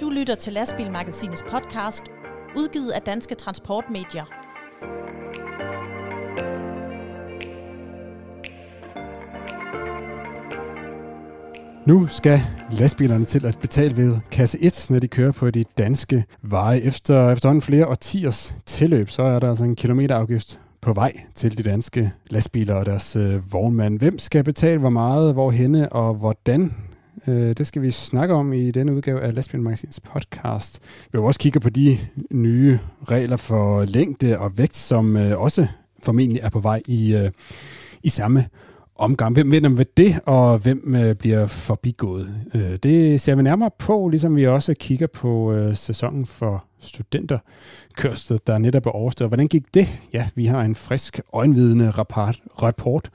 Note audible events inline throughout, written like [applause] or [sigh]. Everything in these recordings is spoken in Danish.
Du lytter til Lastbilmagasinets podcast, udgivet af Danske Transportmedier. Nu skal lastbilerne til at betale ved kasse 1, når de kører på de danske veje. Efter efterhånden flere årtiers tilløb, så er der altså en kilometerafgift på vej til de danske lastbiler og deres øh, vognmand. Hvem skal betale hvor meget, hvor henne og hvordan? Øh, det skal vi snakke om i denne udgave af Lastbilmagasins podcast. Vi vil også kigge på de nye regler for længde og vægt, som øh, også formentlig er på vej i, øh, i samme omgang. Hvem vinder med det, og hvem øh, bliver forbigået? Øh, det ser vi nærmere på, ligesom vi også kigger på øh, sæsonen for studenterkørsel, der netop er overstået. Hvordan gik det? Ja, vi har en frisk, øjenvidende rapport, rapport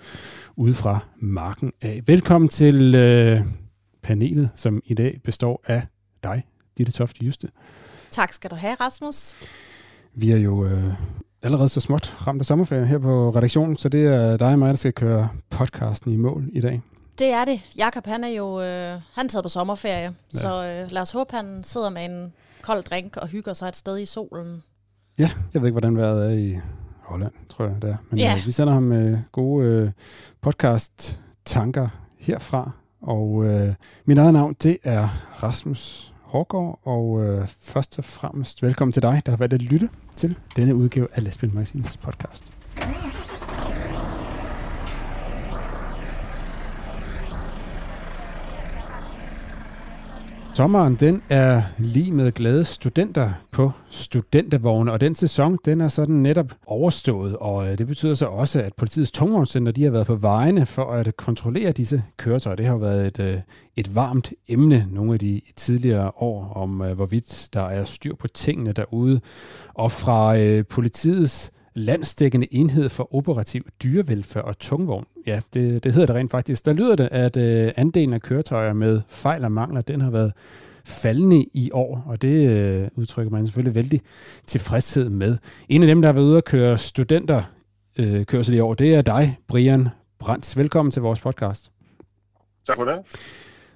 ude fra marken af. Velkommen til øh, panelet, som i dag består af dig, Ditte Toft Juste. Tak skal du have, Rasmus. Vi er jo øh, allerede så småt ramt af sommerferie her på redaktionen, så det er dig og mig, der skal køre podcasten i mål i dag. Det er det. Jakob han er jo øh, han taget på sommerferie, ja. så øh, lad os håbe, han sidder med en kold drink og hygger sig et sted i solen. Ja, jeg ved ikke, hvordan vejret er i Holland, tror jeg det er. Men Ja. øh, vi sender ham med gode øh, podcast-tanker herfra. Og øh, mit eget navn, det er Rasmus Hårgaard, og øh, først og fremmest velkommen til dig, der har valgt at lytte til denne udgave af Lastbil Magasins podcast. Sommeren den er lige med glade studenter på studentervogne, og den sæson den er sådan netop overstået, og øh, det betyder så også, at politiets tungvognscenter de har været på vejene for at kontrollere disse køretøjer. Det har været et, øh, et varmt emne nogle af de tidligere år, om øh, hvorvidt der er styr på tingene derude. Og fra øh, politiets landsdækkende enhed for operativ dyrevelfærd og tungvogn. Ja, det, det hedder det rent faktisk. Der lyder det, at øh, andelen af køretøjer med fejl og mangler, den har været faldende i år, og det øh, udtrykker man selvfølgelig vældig tilfredshed med. En af dem, der har været ude at køre studenter øh, kørsel i år, det er dig, Brian Brands. Velkommen til vores podcast. Tak for det.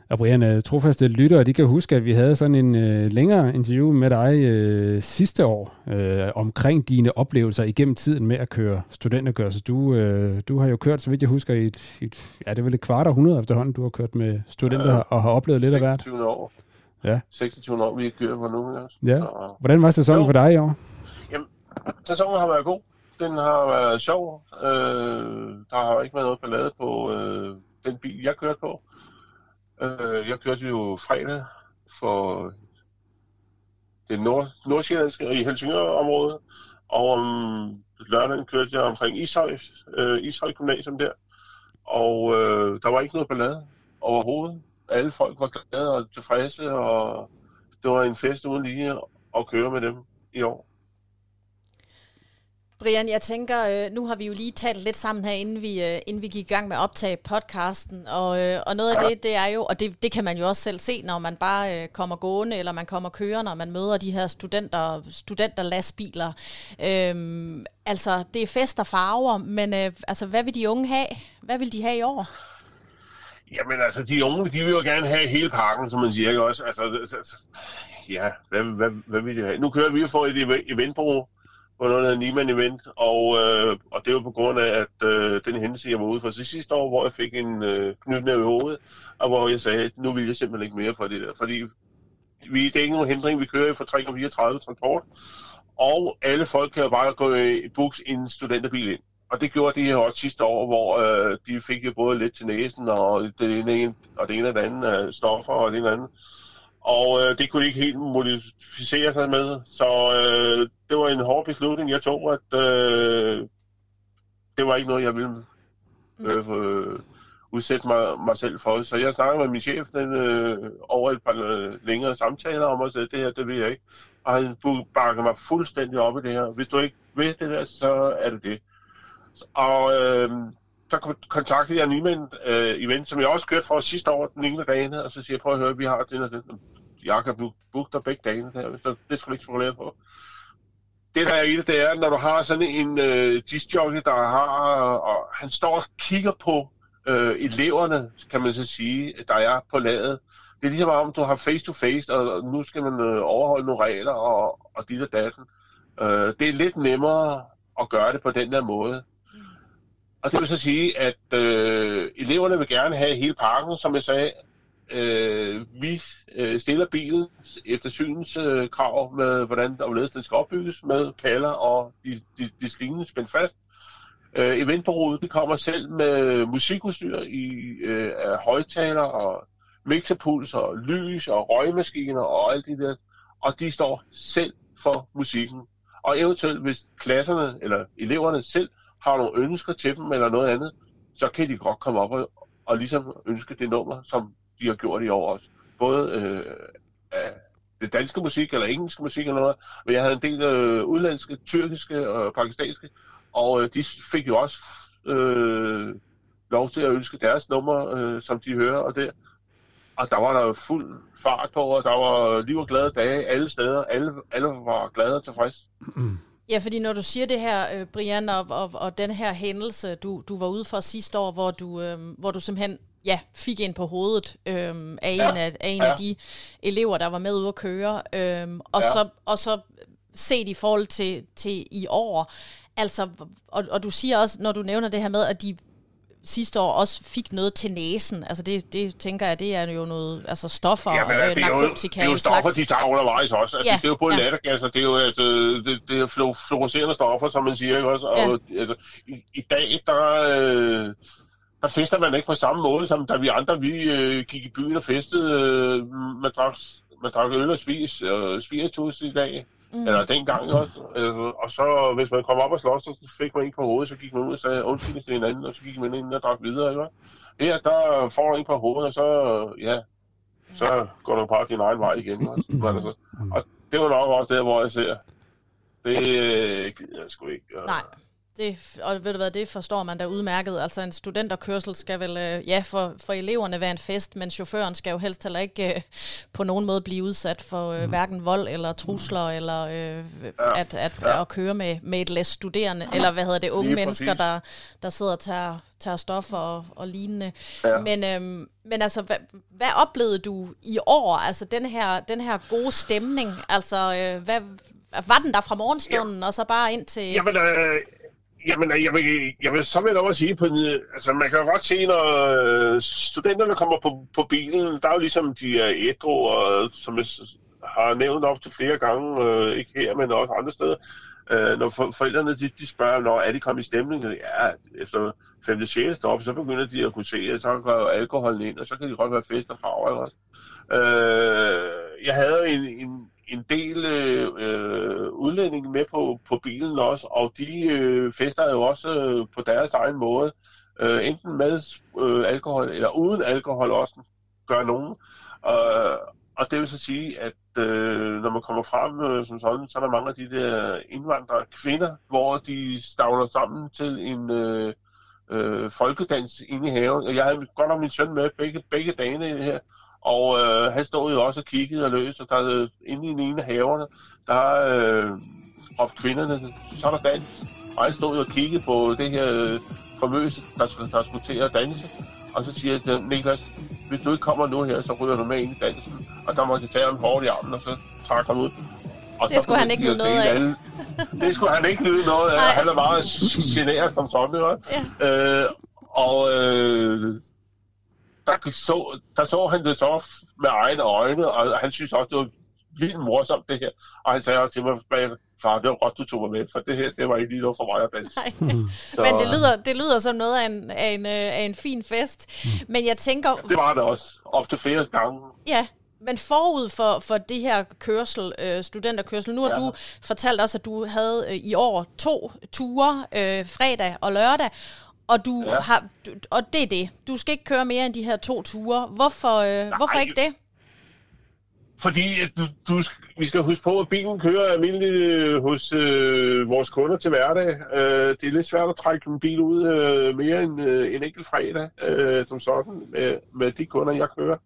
Og Brian, øh, trofaste lyttere, de kan huske, at vi havde sådan en øh, længere interview med dig øh, sidste år øh, omkring dine oplevelser igennem tiden med at køre studenterkørsel. Du, øh, du har jo kørt, så vidt jeg husker, i et, et, ja, det er vel et kvart århundrede efterhånden, du har kørt med studenter Ja. og har oplevet lidt af hvert. 26 år. Ja. 26 år, vi kører på nu. Også. Ja. Så, Hvordan var sæsonen Jo. for dig i år? sæsonen har været god. Den har været sjov. Øh, der har ikke været noget ballade på øh, den bil, jeg kørte på. Øh, jeg kørte jo fredag for det nord nordsjællandske i Helsingør-området. Og om lørdagen kørte jeg omkring Ishøj, øh, Ishøj Gymnasium der. Og øh, der var ikke noget ballade overhovedet. Alle folk var glade og tilfredse, og det var en fest uden lige at køre med dem i år. Brian, jeg tænker, øh, nu har vi jo lige talt lidt sammen her, inden vi, øh, inden vi gik i gang med at optage podcasten, og, øh, og noget af det, det er jo, og det, det kan man jo også selv se, når man bare kommer gående, eller man kommer kørende, og man møder de her studenter, studenterlastbiler. Øhm, altså, det er fest og farver, men øh, altså, hvad vil de unge have? Hvad vil de have i år? Jamen altså, de unge, de vil jo gerne have hele pakken, som man siger, ikke også? Altså, altså ja, hvad, hvad, hvad vil de have? Nu kører vi jo for et eventbureau, på noget, der hedder Niemann Event, og, øh, og det var på grund af, at øh, den hændelse, jeg var ude for sidste år, hvor jeg fik en øh, knytnæve i hovedet, og hvor jeg sagde, at nu vil jeg simpelthen ikke mere for det der, fordi vi, det er ikke nogen hindring, vi kører for 3,34 transport, og alle folk kan bare gå i buks i en studenterbil ind. Og det gjorde de her også sidste år, hvor øh, de fik jo både lidt til næsen, og det ene, og det ene og det andet øh, stoffer, og det ene og andet. Og øh, det kunne de ikke helt modificere sig med. Så øh, det var en hård beslutning, jeg tog, at øh, det var ikke noget, jeg ville øh, øh, udsætte mig, mig selv for. Så jeg snakkede med min chef den, øh, over et par øh, længere samtaler om, at det her, det vil jeg ikke. Og han bakkede mig fuldstændig op i det her. Hvis du ikke vil det der, så er det det. Og øh, så kontaktede jeg Niemann øh, event, som jeg også kørte for sidste år, den ene dagen, og så siger jeg, prøv at høre, vi har den og den. Jeg kan booke dig begge dage, der, så det skal du ikke spekulere på. Det der er i det, det er, når du har sådan en øh, disjockey, der har, og han står og kigger på øh, eleverne, kan man så sige, der er på ladet. Det er ligesom om, du har face-to-face, og nu skal man øh, overholde nogle regler og, og dit og datten. Øh, det er lidt nemmere at gøre det på den der måde. Og det vil så sige, at øh, eleverne vil gerne have hele parken, som jeg sagde. Øh, vi øh, stiller bilen efter synens øh, krav med, hvordan og hvorledes den skal opbygges med paller og de, de, de sligende spændt fast. Øh, eventbureauet de kommer selv med musikudstyr i øh, højtaler og mixerpuls og lys og røgmaskiner og alt det der. Og de står selv for musikken. Og eventuelt, hvis klasserne eller eleverne selv har nogle ønsker til dem eller noget andet, så kan de godt komme op og, og ligesom ønske det nummer, som de har gjort i år også. Både øh, af det danske musik eller engelske musik eller noget, men jeg havde en del øh, udlandske, tyrkiske og pakistanske, og øh, de fik jo også øh, lov til at ønske deres nummer, øh, som de hører, og der. Og der var der fuld fart på, og der var liv og glade dage alle steder. Alle, alle var glade og tilfredse. Mm. Ja, fordi når du siger det her, øh, Brian, og, og, og den her hændelse, du, du var ude for sidste år, hvor du, øh, hvor du simpelthen ja, fik en på hovedet øh, af en, ja. af, af, en ja. af de elever, der var med ude at køre, øh, og, ja. så, og så set i forhold til, til i år, altså, og, og du siger også, når du nævner det her med, at de sidste år også fik noget til næsen. Altså det, det tænker jeg, det er jo noget, altså stoffer og ja, øh, narkotika. Det er jo stoffer, de tager undervejs også. Altså, ja, det er jo både ja. lattergasser, det er jo altså, det, det er fluorescerende stoffer, som man siger. Ikke også? Og, ja. altså, i, I dag, der, øh, der fester man ikke på samme måde, som da vi andre, vi øh, gik i byen og festede. Øh, man, drak, man drak øl og spis, øh, spiritus i dag. Mm. Eller dengang også. Øh, og så, hvis man kom op og slås, så fik man en på hovedet, så gik man ud og sagde undskyld til hinanden, og så gik man ind og drak videre. Ikke? Her, der får du en på hovedet, og så, ja, så går du bare din egen vej igen. Også. Mm. Altså, og det var nok også der, hvor jeg ser, det øh, gider jeg sgu ikke. Nej. Det, og ved du hvad, det forstår man da udmærket. Altså en studenterkørsel skal vel, øh, ja, for, for eleverne være en fest, men chaufføren skal jo helst heller ikke øh, på nogen måde blive udsat for øh, mm. hverken vold eller trusler, eller øh, ja. at, at, ja. at køre med, med et læs studerende, eller hvad hedder det, unge Lige mennesker, der, der sidder og tager, tager stoffer og, og lignende. Ja. Men, øhm, men altså, hvad, hvad oplevede du i år? Altså den her, den her gode stemning, altså øh, hvad, var den der fra morgenstunden, ja. og så bare ind til... Jamen, øh, Jamen, jeg vil, jeg vil så vil over at sige, på, altså man kan jo godt se, når øh, studenterne kommer på, på bilen, der er jo ligesom, de er ædru, og som jeg har nævnt op til flere gange, øh, ikke her, men også andre steder, øh, når for, forældrene de, de spørger, når er de kommet i stemning, så ja, efter 5. 6. stop, så begynder de at kunne se, at så går alkoholen ind, og så kan de godt være fest og farver, også. Øh, jeg havde en, en, en del øh, udlændinge med på, på bilen også, og de øh, fester jo også øh, på deres egen måde. Øh, enten med øh, alkohol eller uden alkohol også, gør nogen. Øh, og det vil så sige, at øh, når man kommer frem øh, som sådan, så er der mange af de der indvandrere kvinder, hvor de stavler sammen til en øh, øh, folkedans inde i haven. Jeg havde godt nok min søn med begge, begge dage her, og øh, han stod jo også og kiggede og løs, og der øh, inde i den ene af haverne, der øh, råbte kvinderne, så er der dans. Og han stod jo og kiggede på det her øh, famøse, der, der skulle til at danse. Og så siger jeg Niklas, hvis du ikke kommer nu her, så ryger du med ind i dansen. Og der måtte jeg tage ham hårdt i armen, og så trak ham ud. Og det skulle han ikke nyde noget af. Alle. Det skulle han ikke nyde noget af. Han er meget generet som sådan. Ja. Øh, og øh, der så, der så han det så med egne øjne, og han synes også, det var vildt morsomt det her. Og han sagde også til mig far, det var godt, du tog mig med, for det her, det var ikke lige noget for mig at danse. Mm. Så, [laughs] Men det lyder, det lyder som noget af en, af en, af en fin fest. Mm. Men jeg tænker... Ja, det var det også. Op til flere gange. Ja, men forud for, for det her kørsel, øh, studenterkørsel, nu har ja. du fortalt os, at du havde øh, i år to ture, øh, fredag og lørdag, og du ja. har, du, og det er det. Du skal ikke køre mere end de her to ture. Hvorfor, øh, hvorfor ikke det? Fordi du, du, vi skal huske på, at bilen kører almindeligt øh, hos øh, vores kunder til hverdag. Øh, det er lidt svært at trække en bil ud øh, mere end øh, en enkelt fredag, øh, som sådan, med, med de kunder, jeg kører.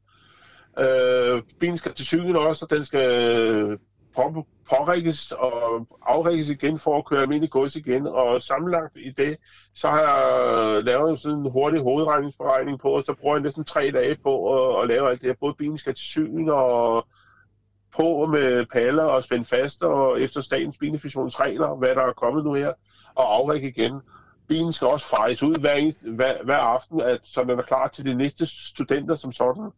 Øh, bilen skal til sygen også, og den skal på, pårækkes og afrækkes igen for at køre almindelig gods igen. Og sammenlagt i det, så har jeg lavet sådan en hurtig hovedregningsberegning på, og så bruger jeg næsten tre dage på at, at lave alt det her. Både bilen skal til syn og på med paller og spænde fast og efter statens bilinspektionsregler, hvad der er kommet nu her, og afrække igen. Bilen skal også fejes ud hver, hver, hver aften, at, så den er klar til de næste studenter som sådan.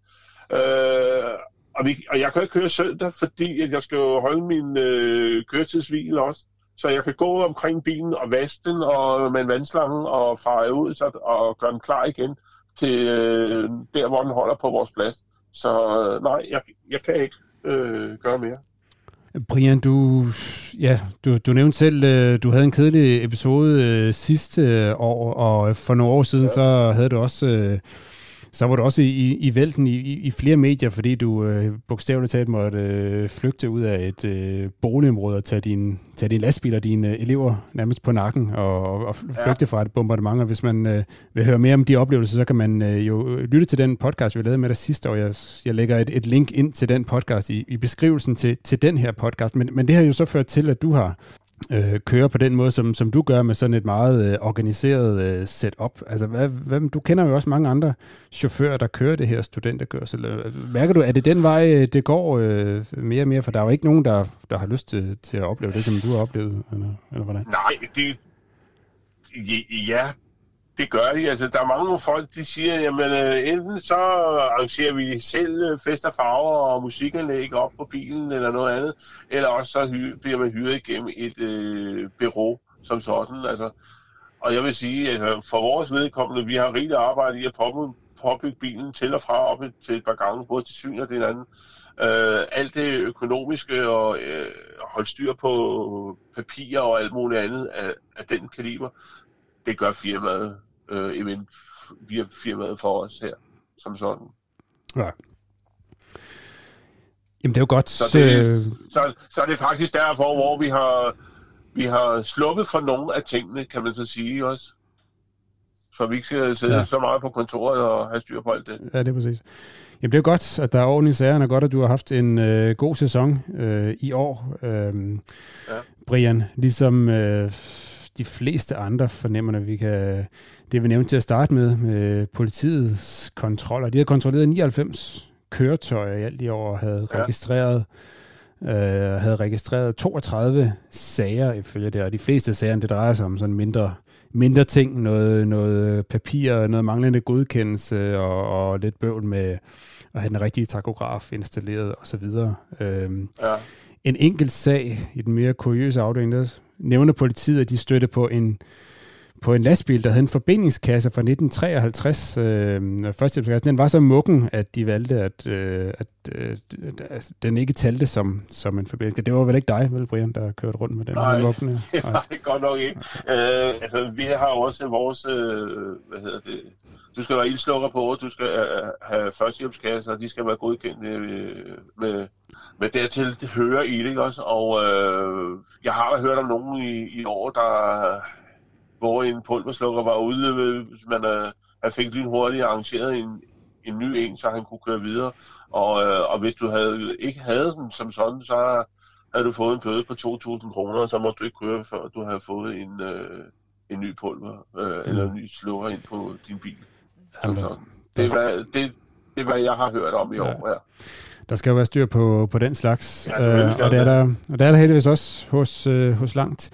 Øh, og, vi, og jeg kan ikke køre søndag, fordi at jeg skal jo holde min øh, køretidsvil også. Så jeg kan gå omkring bilen og vaske den og med en vandslange og fare ud så, og gøre den klar igen til øh, der, hvor den holder på vores plads. Så øh, nej, jeg, jeg kan ikke øh, gøre mere. Brian, du, ja, du, du nævnte selv, øh, du havde en kedelig episode øh, sidste øh, år, og for nogle år siden, ja. så havde du også øh, så var du også i, i vælten i, i flere medier, fordi du øh, bogstaveligt talt måtte øh, flygte ud af et øh, boligområde og tage din, tage din lastbil og dine elever nærmest på nakken og, og flygte ja. fra et bombardement. Og hvis man øh, vil høre mere om de oplevelser, så kan man øh, jo lytte til den podcast, vi lavede med dig sidste år. Jeg, jeg lægger et, et link ind til den podcast i, i beskrivelsen til, til den her podcast. Men, men det har jo så ført til, at du har øh, kører på den måde, som, som du gør med sådan et meget øh, organiseret øh, setup. Altså, hvad, hvad, du kender jo også mange andre chauffører, der kører det her studenterkørsel. Øh, mærker du, er det den vej, øh, det går øh, mere og mere? For der er jo ikke nogen, der, der har lyst til, til at opleve det, som du har oplevet, eller, eller hvordan? Nej, det, ja, det gør de. Altså, der er mange folk, de siger, jamen øh, enten så arrangerer vi selv øh, fest og farver og musikanlæg op på bilen eller noget andet, eller også så hy- bliver man hyret igennem et øh, bureau som sådan. Altså, og jeg vil sige, at altså, for vores vedkommende, vi har rigtig arbejde i at påbygge bilen til og fra op til et par gange, både til syn og det andet. Øh, alt det økonomiske og øh, holde styr på øh, papirer og alt muligt andet af, af den kaliber, det gør firmaet øh, event via firmaet for os her, som sådan. Ja. Jamen det er jo godt. Så det, øh, så, så er det faktisk derfor, hvor vi har, vi har slukket for nogle af tingene, kan man så sige også. Så vi ikke skal sidde ja. så meget på kontoret og have styr på alt det. Ja, det er præcis. Jamen det er godt, at der er orden i sagerne, og godt, at du har haft en øh, god sæson øh, i år, øh, ja. Brian. Ligesom øh, de fleste andre fornemmer, at vi kan, det vi nævnte til at starte med, med politiets kontroller. De har kontrolleret 99 køretøjer i alt i år, og havde ja. registreret øh, havde registreret 32 sager ifølge det, og de fleste sager, det drejer sig om sådan mindre, mindre ting, noget, noget papir, noget manglende godkendelse og, og lidt bøvl med at have den rigtige takograf installeret osv. Øhm, ja. En enkelt sag i den mere kuriøse afdeling, der nævner politiet, at de støtte på en på en lastbil, der havde en forbindingskasse fra 1953. Øh, den var så mukken, at de valgte, at, øh, at øh, den ikke talte som, som en forbindingskasse. Det var vel ikke dig, vel, Brian, der kørte rundt med den nej, mukken? Nej, [laughs] nej, godt nok ikke. Øh, altså, vi har også vores, øh, hvad hedder det, du skal være ildslukker på, du skal øh, have førstehjælpskasser, og de skal være godkendt øh, med, med dertil det hører i det, ikke også? Og øh, jeg har da hørt om nogen i, i år, der hvor en pulverslukker var ude, hvis man øh, han fik lige hurtigt arrangeret en, en ny en, så han kunne køre videre. Og, øh, og hvis du havde, ikke havde den som sådan, så havde du fået en bøde på 2.000 kroner, og så måtte du ikke køre, før du havde fået en, øh, en ny pulver, øh, mm. eller en ny slukker ind på din bil. Jamen, det, er, det, det er, hvad jeg har hørt om i ja. år, ja. Der skal jo være styr på, på den slags, ja, øh, og, det er der, og det er der heldigvis også hos, øh, hos Langt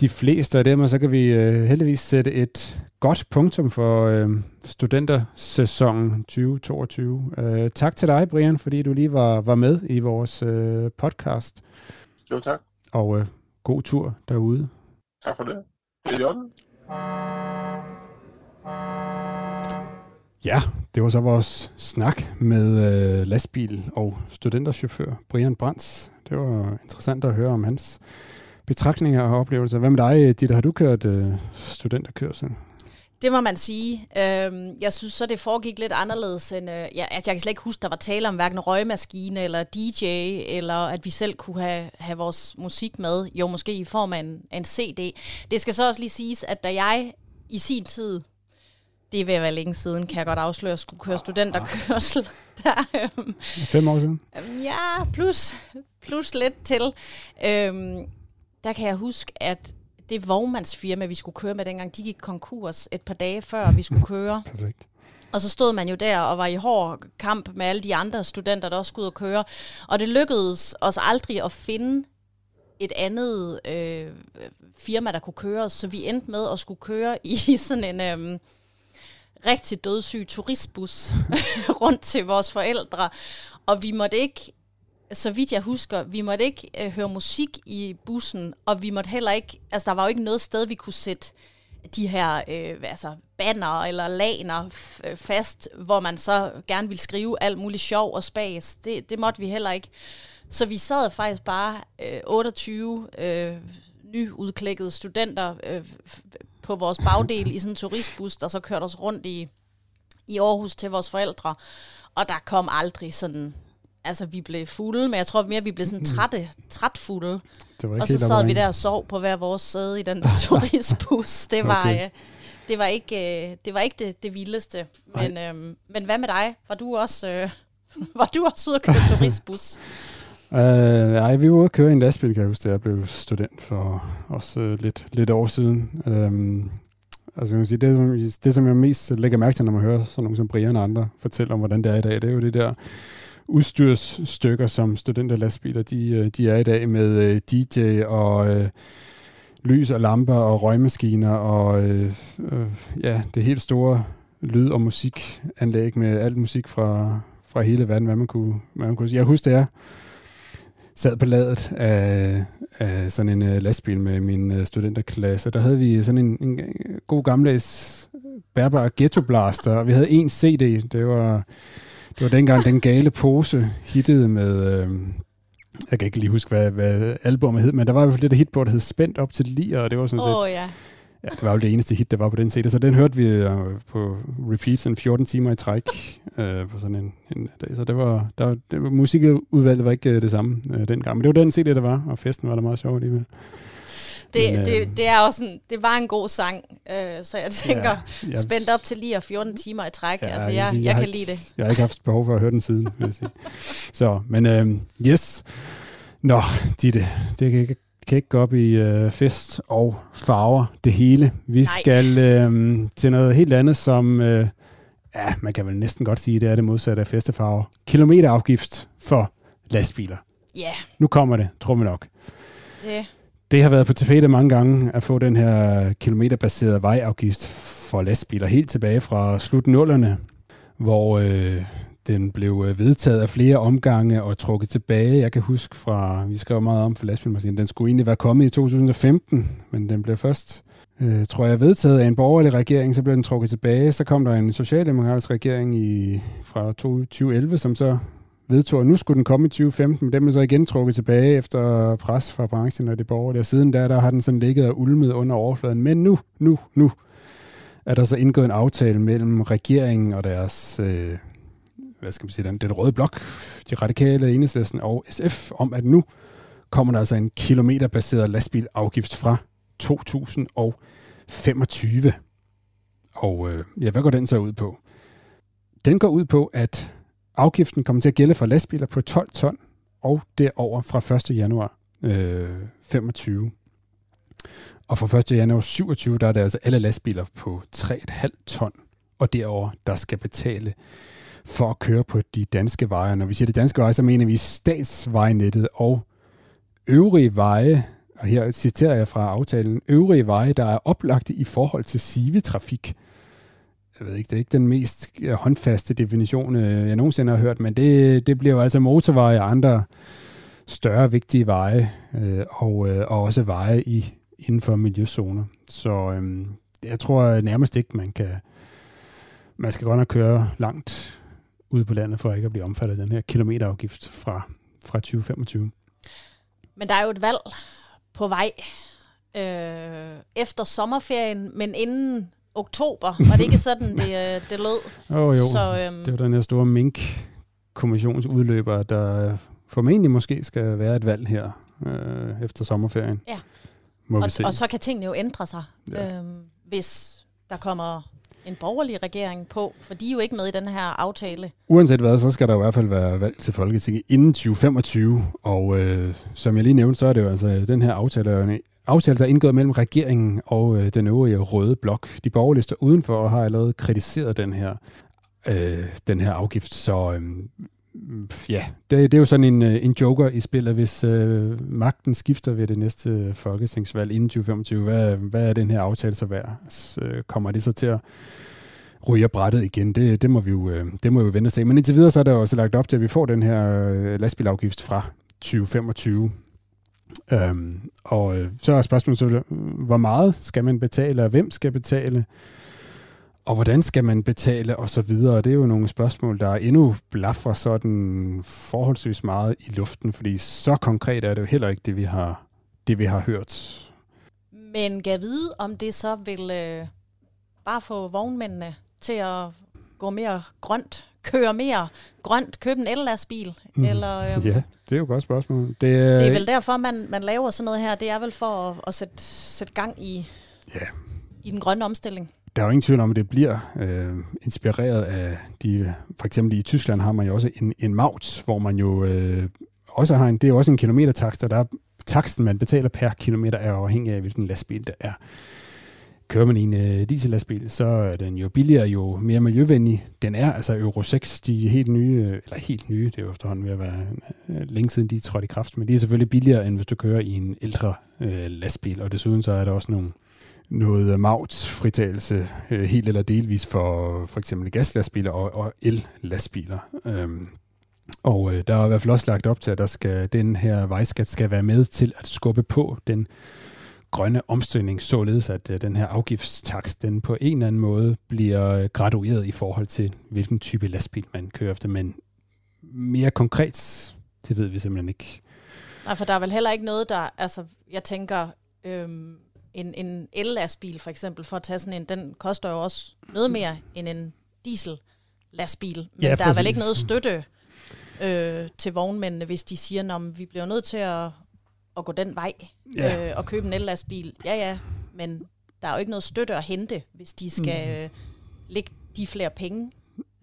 de fleste af dem, og så kan vi øh, heldigvis sætte et godt punktum for øh, studentersæsonen 2022. Øh, tak til dig, Brian, fordi du lige var, var med i vores øh, podcast. Jo, tak. Og øh, god tur derude. Tak for det. Det er Ja, det var så vores snak med øh, lastbil og studenterchauffør Brian Brands. Det var interessant at høre om hans betragtninger og oplevelser. Hvad med dig, Ditte? Har du kørt øh, studenterkørsel? Det må man sige. Øhm, jeg synes så, det foregik lidt anderledes end... Øh, jeg, jeg kan slet ikke huske, der var tale om hverken røgmaskine eller DJ, eller at vi selv kunne have, have vores musik med. Jo, måske i form af en, en CD. Det skal så også lige siges, at da jeg i sin tid det vil være længe siden, kan jeg godt afsløre, at skulle køre studenterkørsel. [laughs] Der, øhm, Fem år siden? Ja, plus, plus lidt til. Øhm, der kan jeg huske, at det vognmandsfirma, vi skulle køre med dengang, de gik konkurs et par dage før, vi skulle køre. [laughs] Perfekt. Og så stod man jo der og var i hård kamp med alle de andre studenter, der også skulle ud og køre. Og det lykkedes os aldrig at finde et andet øh, firma, der kunne køre os. Så vi endte med at skulle køre i [laughs] sådan en øh, rigtig dødssyg turistbus [laughs] rundt til vores forældre. Og vi måtte ikke, så vidt jeg husker, vi måtte ikke øh, høre musik i bussen, og vi måtte heller ikke, altså der var jo ikke noget sted, vi kunne sætte de her øh, altså banner eller laner f- øh, fast, hvor man så gerne ville skrive alt muligt sjov og spas. Det, det måtte vi heller ikke. Så vi sad faktisk bare øh, 28 øh, nyudklækkede studenter øh, på vores bagdel i sådan en turistbus, der så kørte os rundt i, i Aarhus til vores forældre. Og der kom aldrig sådan... Altså, vi blev fulde, men jeg tror mere, vi blev sådan trætte, trætfulde. Det var ikke Og så sad vi der og sov på hver vores sæde i den der [laughs] turistbus. Det var, Okay. okay. det var ikke, øh, det, var ikke det, det vildeste. Men, øhm, men hvad med dig? Var du også, øh, [laughs] var du også ude at køre turistbus? [laughs] Øh, uh, nej, vi var ude at køre i en lastbil, kan jeg huske, da jeg blev student for også uh, lidt, lidt år siden. Um, altså, jeg kan sige, det, det, som jeg mest lægger mærke til, når man hører sådan nogen som Brian og andre fortælle om, hvordan det er i dag, det er jo det der udstyrsstykker, som studenterlastbiler, de, øh, de er i dag med uh, DJ og uh, lys og lamper og røgmaskiner og uh, uh, ja, det helt store lyd- og musikanlæg med alt musik fra, fra hele verden, hvad man kunne, hvad man kunne sige. Jeg husker, det er, sad på ladet af, af sådan en uh, lastbil med min uh, studenterklasse. Der havde vi sådan en, en god gammeldags bærbar ghetto blaster, og vi havde en CD. Det var, det var dengang den gale pose hittede med... Uh, jeg kan ikke lige huske, hvad, hvad albumet hed, men der var i hvert fald det der hit på, der hed Spændt op til lige, og det var sådan set Åh oh, ja. Ja, det var jo det eneste hit, der var på den CD, så den hørte vi øh, på repeat sådan 14 timer i træk øh, på sådan en, en dag. Så det var, der, det var, musikudvalget var ikke øh, det samme øh, dengang, men det var den CD, der var, og festen var der meget sjov alligevel. Det, Men, øh, det, det, er også en, det var en god sang, øh, så jeg tænker, Ja, jeg- spændt op til lige og 14 timer i træk. Ja, altså, jeg jeg, sige, jeg, jeg kan ikke- lide det. Jeg har ikke haft behov for at høre den siden, vil jeg sige. Så, men øh, yes. Nå, Ditte, det kan ikke, kan ikke gå op i øh, fest og farver, det hele. Vi Nej. skal øh, til noget helt andet, som, øh, ja, man kan vel næsten godt sige, det er det modsatte af festefarver. Kilometerafgift for lastbiler. Ja, Nu kommer det, tror vi nok. det, Det har været på tapetet mange gange at få den her kilometerbaserede vejafgift for lastbiler helt tilbage fra slut nullerne, hvor øh, den blev øh, vedtaget af flere omgange og trukket tilbage. Jeg kan huske fra, vi skrev meget om for lastbilmaskinen, den skulle egentlig være kommet i 2015, men den blev først, øh, tror jeg, vedtaget af en borgerlig regering, så blev den trukket tilbage. Så kom der en socialdemokratisk regering i, fra 2011, som så vedtog, at nu skulle den komme i 2015, men den blev så igen trukket tilbage efter pres fra branchen og det borgerlige. Og siden der, der har den sådan ligget og ulmet under overfladen. Men nu, nu, nu er der så indgået en aftale mellem regeringen og deres, øh, hvad skal man sige, den, den røde blok, de radikale, enhedslisten og SF, om at nu kommer der altså en kilometerbaseret lastbilafgift fra 2025. Og øh, ja, hvad går den så ud på? Den går ud på, at afgiften kommer til at gælde for lastbiler på 12 ton og derover fra 1. januar øh, 25. Og fra 1. januar 27, der er det altså alle lastbiler på 3,5 ton og derover, der skal betale for at køre på de danske veje. Når vi siger de danske veje, så mener vi statsvejnettet og øvrige veje, og her citerer jeg fra aftalen, øvrige veje, der er oplagte i forhold til sivetrafik. Jeg ved ikke, det er ikke den mest håndfaste definition, øh, jeg nogensinde har hørt, men det, det bliver jo altså motorveje og andre større vigtige veje, øh, og, øh, og også veje i, inden for miljøzoner. Så øh, jeg tror nærmest ikke, man kan, man skal godt nok køre langt ude på landet, for ikke at blive omfattet af den her kilometerafgift fra, fra 2025. Men der er jo et valg på vej øh, efter sommerferien, men inden oktober. Var det ikke [laughs] sådan, det, øh, det lød? Oh, jo, Så, øhm, det var den her store mink-kommissionsudløber, der formentlig måske skal være et valg her øh, efter sommerferien. Ja. Må vi og, se. og så kan tingene jo ændre sig, ja. øhm, hvis der kommer en borgerlig regering på, for de er jo ikke med i den her aftale. Uanset hvad, så skal der i hvert fald være valg til Folketinget inden 2025, og øh, som jeg lige nævnte, så er det jo altså øh, den her aftale, aftale der er indgået mellem regeringen og øh, den øvrige røde blok. De borgerlige står udenfor og har allerede kritiseret den her, øh, den her afgift, så øh, ja, det, det er jo sådan en, øh, en joker i spillet, hvis øh, magten skifter ved det næste folketingsvalg inden 2025. Hvad, hvad er den her aftale så værd? Så, øh, kommer det så til at ryge brættet igen? Det, det, må vi jo, øh, det må vi jo vente og se. Men indtil videre så er der også lagt op til, at vi får den her øh, lastbilafgift fra 2025. Øhm, og øh, så er spørgsmålet så, hvor meget skal man betale, og hvem skal betale? Og hvordan skal man betale og så videre? Det er jo nogle spørgsmål, der er endnu blaffer sådan forholdsvis meget i luften, fordi så konkret er det jo heller ikke det, vi har, det, vi har hørt. Men kan vide, om det så vil øh, bare få vognmændene til at gå mere grønt, køre mere grønt, købe en el-lastbil? Mm. Eller, øh, ja, det er jo et godt spørgsmål. Det, det er vel derfor, man, man laver sådan noget her. Det er vel for at, at sætte, sætte gang i, ja. i den grønne omstilling. Der er jo ingen tvivl om, at det bliver øh, inspireret af de, for eksempel i Tyskland har man jo også en, en maut, hvor man jo øh, også har en, det er også en kilometertakst, og der er, taksten, man betaler per kilometer, er afhængig af, hvilken lastbil det er. Kører man i en øh, diesellastbil, så er den jo billigere, jo mere miljøvenlig den er. Altså Euro 6, de er helt nye, eller helt nye, det er jo efterhånden ved at være øh, længe siden de er trådt i kraft, men de er selvfølgelig billigere, end hvis du kører i en ældre øh, lastbil, og desuden så er der også nogle noget mauts fritagelse øh, helt eller delvis for for eksempel gaslastbiler og, og el-lastbiler. Øhm, og øh, der er i hvert fald også lagt op til, at der skal, den her vejskat skal være med til at skubbe på den grønne omstilling, således at øh, den her afgiftstaks, den på en eller anden måde bliver øh, gradueret i forhold til, hvilken type lastbil man kører efter. Men mere konkret, det ved vi simpelthen ikke. Nej, for der er vel heller ikke noget, der, altså, jeg tænker, øhm, en, en el-lastbil for eksempel, for at tage sådan en, den koster jo også noget mere end en diesel-lastbil. Men ja, der er vel ikke noget støtte øh, til vognmændene, hvis de siger, at vi bliver nødt til at, at gå den vej ja. øh, og købe en el-lastbil. Ja, ja, men der er jo ikke noget støtte at hente, hvis de skal mm. øh, lægge de flere penge.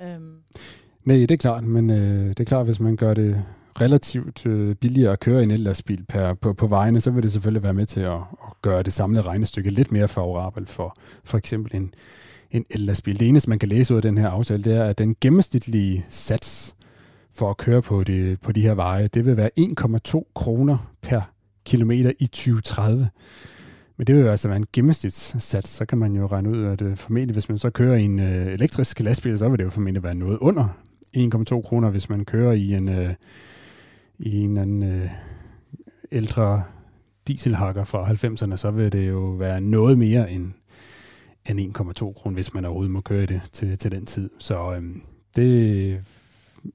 Øhm. Nej, det er klart, men øh, det er klart, hvis man gør det relativt øh, billigere at køre en ellastbil per, på, på vejene, så vil det selvfølgelig være med til at, at gøre det samlede regnestykke lidt mere favorabelt for for eksempel en, en ellastbil. Det eneste, man kan læse ud af den her aftale, det er, at den gennemsnitlige sats for at køre på, det, på de her veje, det vil være 1,2 kroner per kilometer i 2030. Men det vil jo altså være en gennemsnitssats, så kan man jo regne ud, at øh, formentlig, hvis man så kører i en øh, elektrisk lastbil, så vil det jo formentlig være noget under 1,2 kroner, hvis man kører i en, øh, i en eller anden øh, ældre dieselhakker fra 90'erne, så vil det jo være noget mere end, end 1,2 kroner, hvis man overhovedet må køre det til, til den tid. Så øhm, det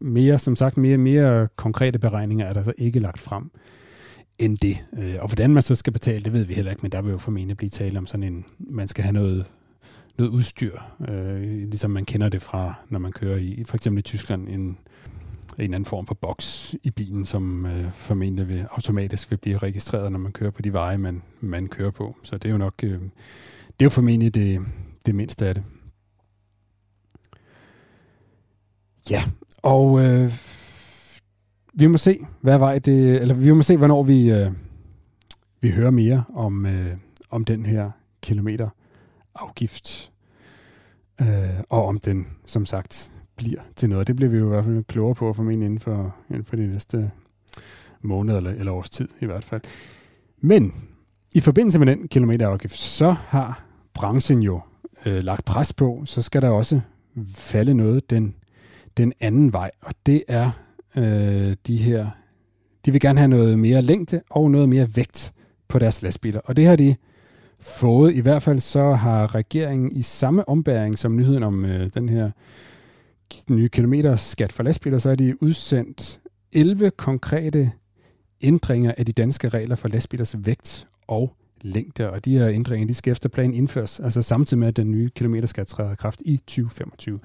mere, som sagt, mere, mere konkrete beregninger er der så ikke lagt frem end det. Øh, og hvordan man så skal betale, det ved vi heller ikke, men der vil jo formentlig blive tale om sådan en, man skal have noget, noget udstyr, øh, ligesom man kender det fra, når man kører i, for eksempel i Tyskland, en, en anden form for boks i bilen, som øh, formentlig vil, automatisk vil blive registreret, når man kører på de veje, man, man kører på. Så det er jo nok, øh, det er jo formentlig det, det mindste af det. Ja, og øh, vi må se, hvad vej det, eller vi må se, hvornår vi, øh, vi hører mere om, øh, om den her kilometer afgift, øh, og om den, som sagt, bliver til noget. Det bliver vi jo i hvert fald klogere på formentlig inden for, inden for de næste måneder eller, eller års tid i hvert fald. Men i forbindelse med den kilometerafgift, så har branchen jo øh, lagt pres på, så skal der også falde noget den, den anden vej, og det er øh, de her, de vil gerne have noget mere længde og noget mere vægt på deres lastbiler, og det har de fået. I hvert fald så har regeringen i samme ombæring som nyheden om øh, den her nye kilometerskat for lastbiler, så er de udsendt 11 konkrete ændringer af de danske regler for lastbilers vægt og længde, og de her ændringer, de skal efter planen indføres, altså samtidig med, at den nye kilometerskat træder i kraft i 2025.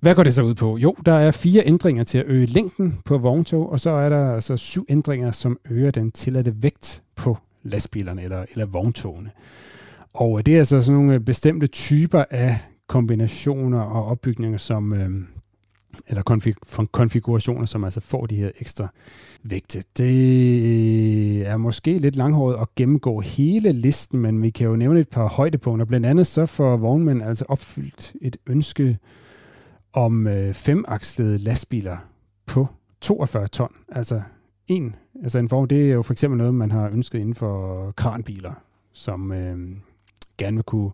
Hvad går det så ud på? Jo, der er fire ændringer til at øge længden på vogntog, og så er der altså syv ændringer, som øger den tilladte vægt på lastbilerne eller, eller vogntogene. Og det er altså sådan nogle bestemte typer af kombinationer og opbygninger, som, øh, eller konfig- konfigurationer, som altså får de her ekstra vægte. Det er måske lidt langhåret at gennemgå hele listen, men vi kan jo nævne et par højdepunkter. Blandt andet så får vognmænd altså opfyldt et ønske om øh, femakslede lastbiler på 42 ton. Altså en, altså en form, det er jo for eksempel noget, man har ønsket inden for kranbiler, som øh, gerne vil kunne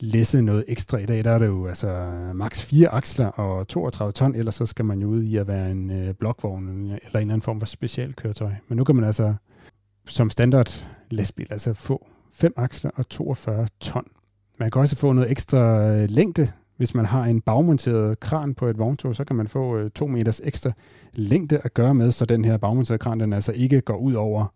læse noget ekstra. I dag der er det jo altså maks 4 aksler og 32 ton, ellers så skal man jo ud i at være en øh, blokvogn eller en eller anden form for specialkøretøj. Men nu kan man altså som standard lastbil altså få 5 aksler og 42 ton. Man kan også få noget ekstra øh, længde, hvis man har en bagmonteret kran på et vogntog, så kan man få øh, 2 meters ekstra længde at gøre med, så den her bagmonterede kran den altså ikke går ud over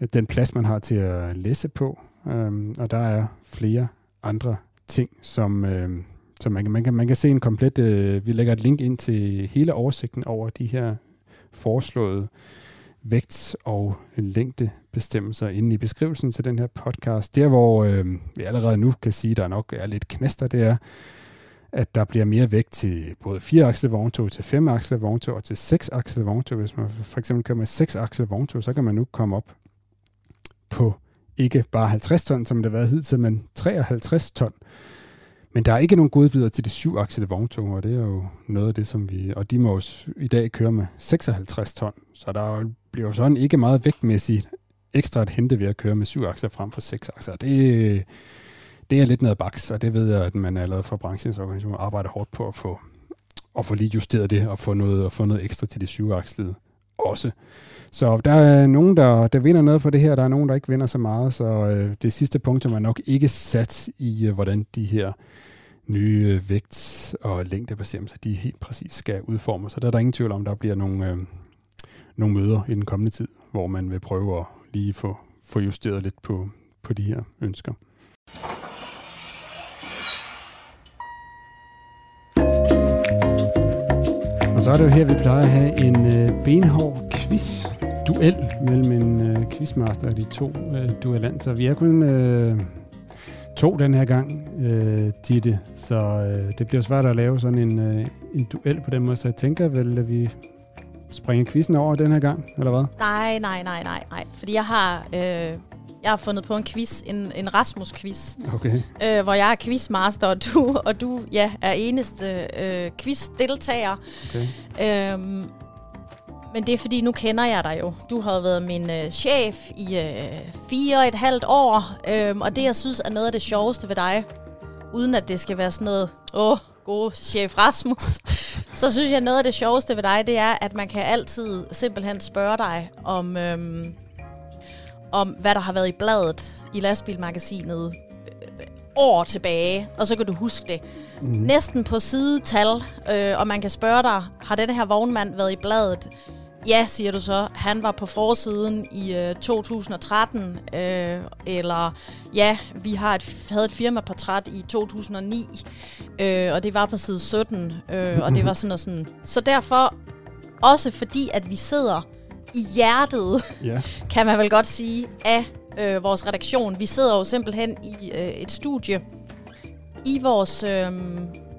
øh, den plads, man har til at læse på. Øhm, og der er flere andre ting, som, øh, som man, kan, man, kan, man kan se en komplet, øh, vi lægger et link ind til hele oversigten over de her foreslåede vægt- og længdebestemmelser inde i beskrivelsen til den her podcast. Der, hvor øh, vi allerede nu kan sige, der nok er lidt knaster, det er, at der bliver mere vægt til både 4-akslet vogntog, til 5-akslet vogntog og til 6-akslet vogntog. Hvis man for eksempel kører med 6-akslet vogntog, så kan man nu komme op på ikke bare 50 ton, som det har været hidtil, men 53 ton. Men der er ikke nogen godbidder til de syv-akslede vogntog, og det er jo noget af det, som vi... Og de må jo i dag køre med 56 ton, så der bliver jo sådan ikke meget vægtmæssigt ekstra at hente ved at køre med syv akser frem for seks akser. Det, det er lidt noget baks, og det ved jeg, at man allerede fra branchens organisation arbejder hårdt på at få, at få lige justeret det og få noget, og få noget ekstra til de syvakslede også. Så der er nogen, der, der vinder noget på det her, der er nogen, der ikke vinder så meget, så øh, det sidste punkt er nok ikke sat i, øh, hvordan de her nye øh, vægt- og længdebestemmelser, de helt præcis skal udformes. Så der er der ingen tvivl om, der bliver nogle, øh, nogle møder i den kommende tid, hvor man vil prøve at lige få, få justeret lidt på, på de her ønsker. Så er det jo her, vi plejer at have en øh, benhård quiz duel mellem en øh, quizmaster og de to øh, duellanter. Vi er kun øh, to den her gang, øh, Ditte, så øh, det bliver svært at lave sådan en, øh, en duel på den måde, så jeg tænker vel, at vi springer quizzen over den her gang, eller hvad? Nej, nej, nej, nej, nej. Fordi jeg har, øh, jeg har fundet på en quiz, en, en Rasmus-quiz, Okay. øh, hvor jeg er quizmaster, og du, og du ja, er eneste øh, quiz-deltager. okay. Øhm, men det er fordi, nu kender jeg dig jo. Du har været min øh, chef i øh, fire og et halvt år, øhm, og det, jeg synes er noget af det sjoveste ved dig, uden at det skal være sådan noget, åh, gode chef Rasmus, [laughs] så synes jeg, noget af det sjoveste ved dig, det er, at man kan altid simpelthen spørge dig om, øhm, om hvad der har været i bladet i lastbilmagasinet øh, år tilbage, og så kan du huske det. Mm. Næsten på sidetal, øh, og man kan spørge dig, har denne her vognmand været i bladet? Ja, siger du så. Han var på forsiden i øh, 2013, øh, eller ja, vi har et, havde et firmaportræt i 2009, øh, og det var på side 17, øh, og det var sådan og sådan. Så derfor, også fordi at vi sidder i hjertet Ja. [laughs] kan man vel godt sige, af øh, vores redaktion. Vi sidder jo simpelthen i øh, et studie, i vores, øh,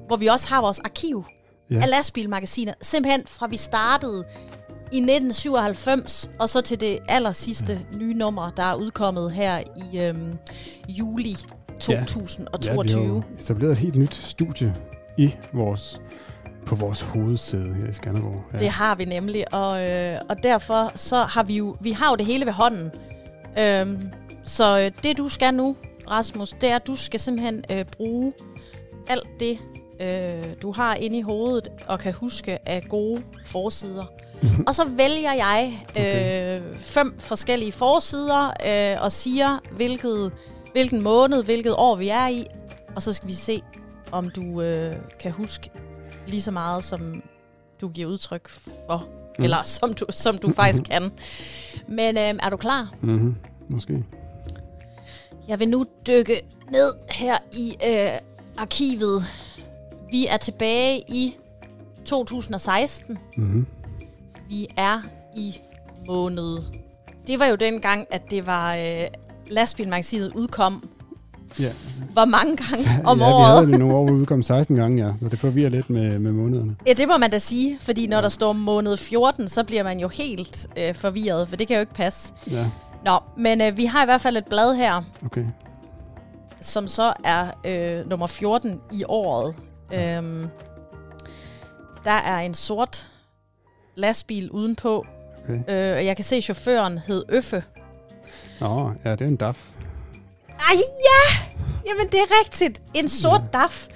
hvor vi også har vores arkiv Ja. ja. af lastbilmagasiner. Simpelthen fra vi startede i 1997, og så til det aller sidste ja. nye nummer, der er udkommet her i øh, juli Ja, 2022. vi har etableret et helt nyt studie i vores, på vores hovedsæde her i Skanderborg. Ja. Det har vi nemlig, og, øh, og derfor så har vi jo, vi har jo det hele ved hånden. Øhm, så øh, det du skal nu, Rasmus, det er, at du skal simpelthen øh, bruge alt det, øh, du har inde i hovedet, og kan huske af gode forsider. og så vælger jeg øh, Okay. fem forskellige forsider, øh, og siger, hvilket, hvilken måned, hvilket år vi er i, og så skal vi se, om du øh, kan huske lige så meget, som du giver udtryk for. Mm. Eller som du, som du faktisk [laughs] kan. Men øh, er du klar? Mm-hmm. Måske. Jeg vil nu dykke ned her i øh, arkivet. Vi er tilbage i 2016. Mm-hmm. Vi er i måned. Det var jo dengang, at det var øh, lastbilmagasinet udkom Ja. hvor mange gange om ja, året. vi havde det nogle år, hvor vi udkom 16 gange, ja. Så det forvirrer lidt med, med månederne. Ja, det må man da sige, fordi når der står måned 14, så bliver man jo helt øh, forvirret, for det kan jo ikke passe. Ja, Nå, men øh, vi har i hvert fald et blad her, okay. som så er øh, nummer 14 i året. Øhm, der er en sort lastbil udenpå. okay. Øh, og jeg kan se, at chaufføren hed Øffe. Nå, ja, det er en DAF. Ej, ja! Jamen, det er rigtigt. En sort ja. DAF,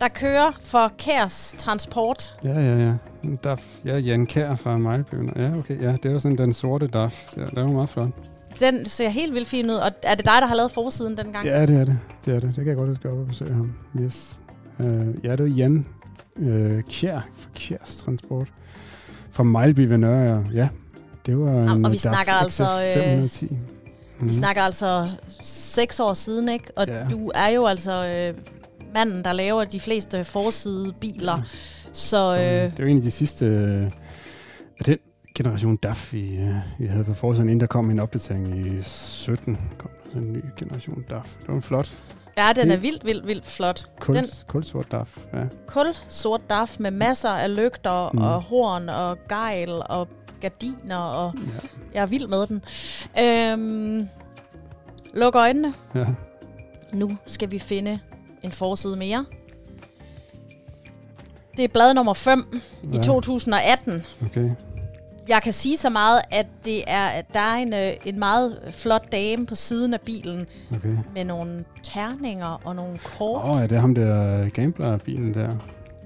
der kører for Kærs Transport. Ja, ja, ja. En DAF. Ja, Jan Kær fra Mejlbøen. Ja, okay. Ja, det er jo sådan den sorte DAF. Ja, det var meget flot. Den ser helt vildt fin ud. Og er det dig, der har lavet forsiden dengang? Ja, det er det. Det er det. Det kan jeg godt huske op og besøge ham. Yes. Uh, ja, det var Jan uh, Kjær fra Kjærs Transport. Fra Mejlby ved Nørre. Ja, det var en og vi snakker altså, XF øh, 510. Vi snakker altså seks år siden, ikke? Og ja. du er jo altså øh, manden, der laver de fleste forsidebiler. Ja. Så Så, øh, det var en af de sidste øh, af den generation DAF, vi, øh, vi havde på forsiden, inden der kom en opdatering i 17. kom der sådan en ny generation DAF. Det var en flot ja, den er vildt, vildt, vildt flot. kul, Den- kulsort DAF. Ja. Kul sort DAF med masser af lygter Mm. mm. og horn og gejl og gardiner, og Ja. Jeg er vild med den. Øhm, luk øjnene. ja. Nu skal vi finde en forside mere. Det er blad nummer 5 i Ja. 2018. Okay. Jeg kan sige så meget, at det er, at der er en, øh, en meget flot dame på siden af bilen okay. med nogle terninger og nogle kort. Åh, oh, ja, det er ham der gambler-bilen der.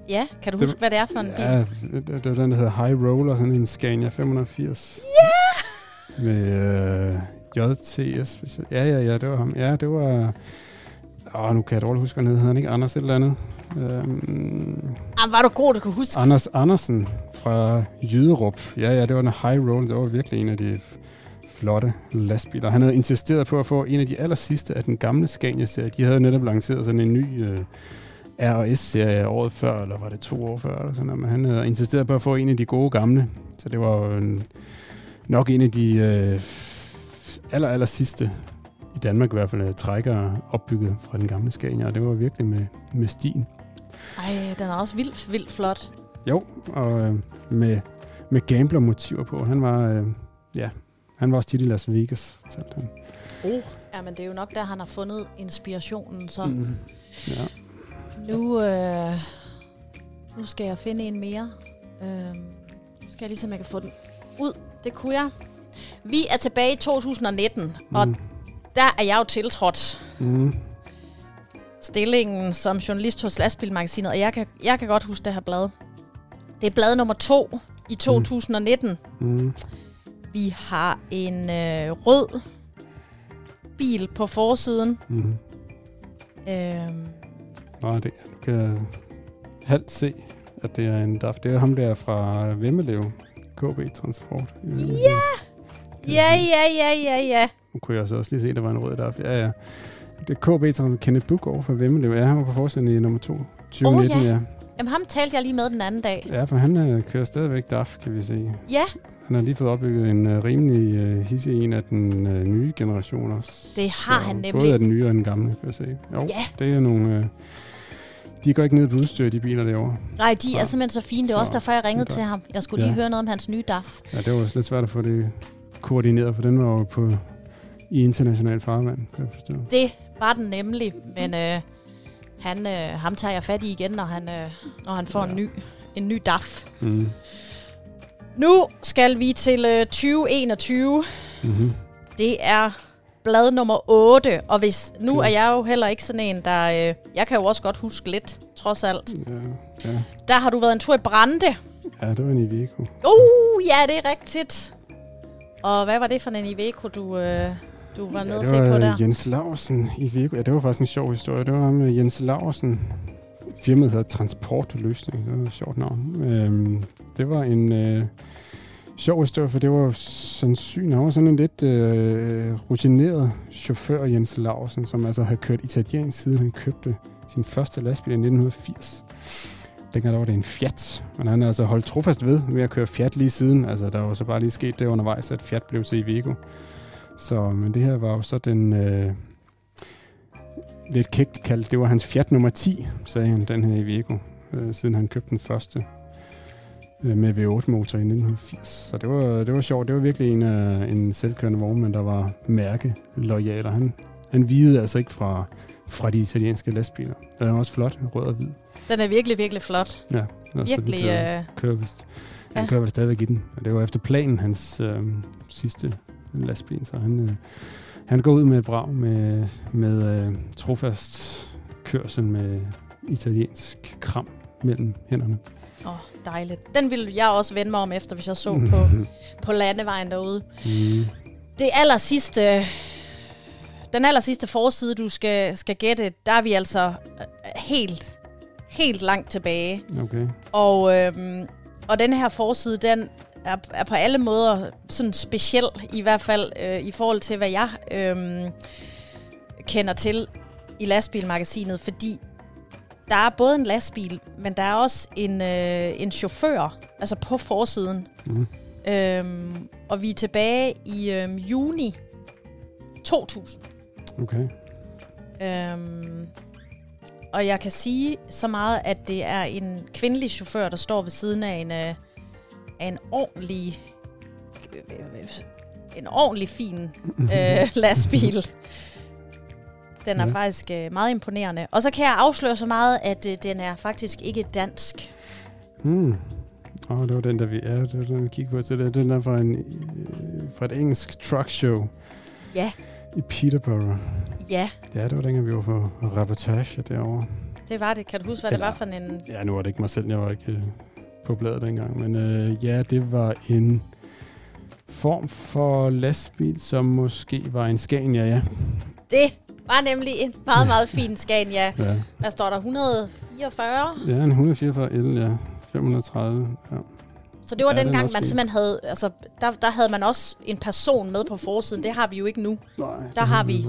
Ja, kan du Det- huske, hvad det er for en bil? Ja, det, var den, der hedder High Roller, sådan en Scania 580. Ja! Med øh, JTS. Ja, ja, ja, det var ham. Ja, det var... Åh, nu kan jeg dårligt huske, hvad han hed. Han ikke Anders et eller andet? Øhm, Ah, var du god, du kunne huske. Anders Andersen fra Jyderup. Ja, ja, det var en High Roller. Det var virkelig en af de flotte lastbiler. Han havde insisteret på at få en af de aller sidste af den gamle Scania-serie. De havde netop lanceret sådan en ny øh, R&S-serie året før, eller var det to år før, eller sådan noget. Men han havde insisteret på at få en af de gode gamle. Så det var jo en, nok en af de øh, aller, aller sidste i Danmark i hvert fald, øh, trækker opbygget fra den gamle Scania. Og det var virkelig med, med stil. Ej, den er også vildt, vildt flot. Jo, og øh, med, med gambler-motiver på. Han var, øh, ja, han var også tit i Las Vegas, fortalte han. Oh. Ja, men det er jo nok der, han har fundet inspirationen. Så mm. Ja. nu, øh, nu skal jeg finde en mere. Øh, nu skal jeg lige se, om jeg kan få den ud. Det kunne jeg. Vi er tilbage i 2019, mm. og der er jeg jo tiltrådt Mm. stillingen som journalist hos Lastbilmagasinet, og jeg kan, jeg kan godt huske det her blad. Det er blad nummer to i 2019. Mm. Mm. Vi har en øh, rød bil på forsiden. Mm. Øhm, Nå, det, nu kan jeg halvt se, at det er en DAF. Det er ham der fra Vemmelev, KB Transport. Ja! ja, ja, ja, ja, ja. Nu kunne jeg så også lige se, at der var en rød DAF. Ja, ja. Det er KB Transport. Kenneth Buk over fra Vemmelev. Ja, han var på forsiden i nummer 2. 2019, Åh, ja. ja. Jamen, ham talte jeg lige med den anden dag. Ja, for han øh, kører stadigvæk DAF, kan vi se. Ja, Han har lige fået opbygget en øh, rimelig øh, hissig en af den øh, nye generation også. det har Så han Både nemlig. af den nye og den gamle, kan jeg se. Jo, Ja. det er nogle... Øh, de går ikke ned på udstyr, de biler derovre. Nej, de er Ja. simpelthen så fine. Det er Så- også derfor, jeg ringede Ja. til ham. Jeg skulle lige Ja. høre noget om hans nye DAF. Ja, det var også lidt svært at få det koordineret, for den var jo på, i international farvand, kan jeg forstå. Det var den nemlig, men øh, han, øh, ham tager jeg fat i igen, når han, øh, når han får Ja. en, ny, en ny DAF. Mm. Nu skal vi til øh, 2021. Mm-hmm. Det er blad nummer 8, og hvis nu Okay. er jeg jo heller ikke sådan en, der... Øh, jeg kan jo også godt huske lidt, trods alt. Ja, ja. Der har du været en tur i Brande. ja, det var en Iveco. Uh, ja, det er rigtigt. Og hvad var det for en Iveco, du, øh, du var nede ja, og det se på der? Jens Larsen Iveco. Ja, det var faktisk en sjov historie. Det var med Jens Larsen. Firmaet hedder Transportløsning. Det var et sjovt navn. Øhm, det var en øh, sjov historie, for det var sandsynligt. Han var sådan en lidt øh, rutineret chauffør, Jens Larsen, som altså havde kørt italiensk siden han købte sin første lastbil i 1980. Dengang der var det en Fiat, men han har altså holdt trofast ved med at køre Fiat lige siden. Altså, der var så bare lige sket det undervejs, at Fiat blev til Iveco. Så, men det her var jo så den, øh, lidt kægt kaldt, det var hans Fiat nummer 10, sagde han, den her Iveco, øh, siden han købte den første med V8-motor i 1980. Så det var, det var sjovt. Det var virkelig en, af en selvkørende vognmand, der var mærke loyaler. Han, han videde altså ikke fra, fra de italienske lastbiler. Den er også flot, rød og hvid. Den er virkelig, virkelig flot. Ja, og så den Virkelig, kører, øh, kører vist. Han ja. kører vel stadigvæk i den. Og det var efter planen hans øh, sidste lastbil, så han, øh, han går ud med et brag med, med øh, trofast kørsel med italiensk kram mellem hænderne. Åh, oh, dejligt. Den ville jeg også vende mig om efter, hvis jeg så på, [laughs] på landevejen derude. Mm. Det aller sidste, den aller sidste forside, du skal, skal gætte, der er vi altså øh, helt, helt langt tilbage. Okay. Og, øhm, og den her forside, den er, er på alle måder sådan speciel, i hvert fald øh, i forhold til, hvad jeg øhm, kender til i lastbilmagasinet, fordi der er både en lastbil, men der er også en, øh, en chauffør, altså på forsiden. Mm. Øhm, og vi er tilbage i øhm, juni 2000. Okay. Øhm, og jeg kan sige så meget, at det er en kvindelig chauffør, der står ved siden af en, øh, af en ordentlig, øh, en ordentlig fin [laughs] øh, lastbil. Den er Ja. faktisk øh, meget imponerende. Og så kan jeg afsløre så meget, at øh, den er faktisk ikke dansk. Mm. Åh, oh, det var den, der vi... Ja, det var den, vi kiggede på. Så det er den der fra, en, øh, fra et engelsk truck show Ja, i Peterborough. ja, Ja, det var dengang, vi var på reportage derovre. det var det. Kan du huske, hvad Eller- det var for en... Ja, nu var det ikke mig selv, jeg var ikke øh, på bladet dengang. Men øh, ja, det var en form for lastbil, som måske var en Scania, ja. Det var nemlig en meget, meget fin Scania. Ja, Hvad står der? 144? ja en 144 L, ja. 530, ja. Så det var Ja, den også man simpelthen havde... Altså, der, der havde man også en person med på forsiden. Det har vi jo ikke nu. Nej, Der har vi-.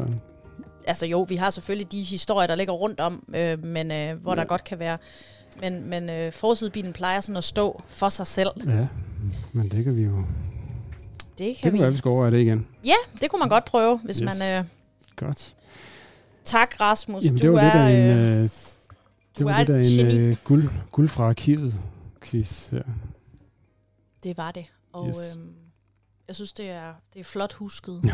Altså jo, vi har selvfølgelig de historier, der ligger rundt om, øh, men øh, hvor ja. der godt kan være... Men, men øh, forsidebilen plejer sådan at stå for sig selv. Ja, men det kan vi jo... Det Det kan kan vi... være, vi skal overveje det igen. Ja, det kunne man godt prøve, hvis Yes. man... Øh, Godt. Tak, Rasmus. Jamen, du det var lidt er, af en... øh, Øh, det du var er lidt af en geni. øh, guld, guld fra arkivet quiz. Ja. Det var det. Og Yes. øh, jeg synes, det er, det er flot husket. [laughs]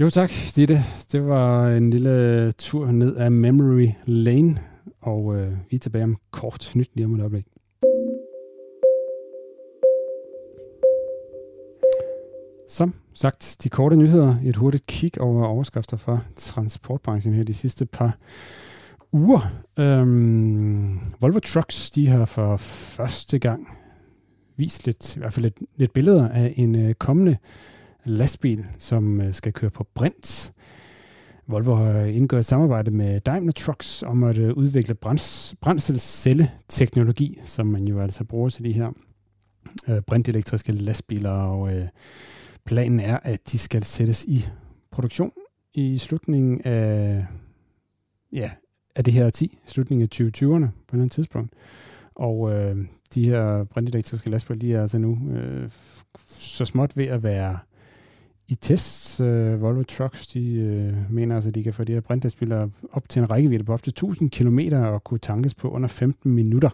Jo tak, Ditte. Det var en lille tur ned af Memory Lane, og øh, vi er tilbage om kort nyt lige om et øjeblik. Som sagt, de korte nyheder, et hurtigt kig over overskrifter fra transportbranchen her de sidste par uger. Øhm, Volvo Trucks, de har for første gang vist lidt, i hvert fald lidt, lidt billeder af en øh, kommende lastbil, som øh, skal køre på brint. Volvo har indgået et samarbejde med Daimler Trucks om at øh, udvikle brænds- brændselcelleteknologi, som man jo altså bruger til de her øh, brintelektriske lastbiler, og øh, planen er, at de skal sættes i produktion i slutningen af, ja, af det her 10, slutningen af 2020'erne på et eller andet tidspunkt. Og øh, de her brintelektriske lastbiler, de er altså nu øh, så småt ved at være i tests. Øh, Volvo Trucks, de øh, mener altså, at de kan få de her brintlastbiler op til en rækkevidde på op til 1000 km og kunne tankes på under 15 minutter.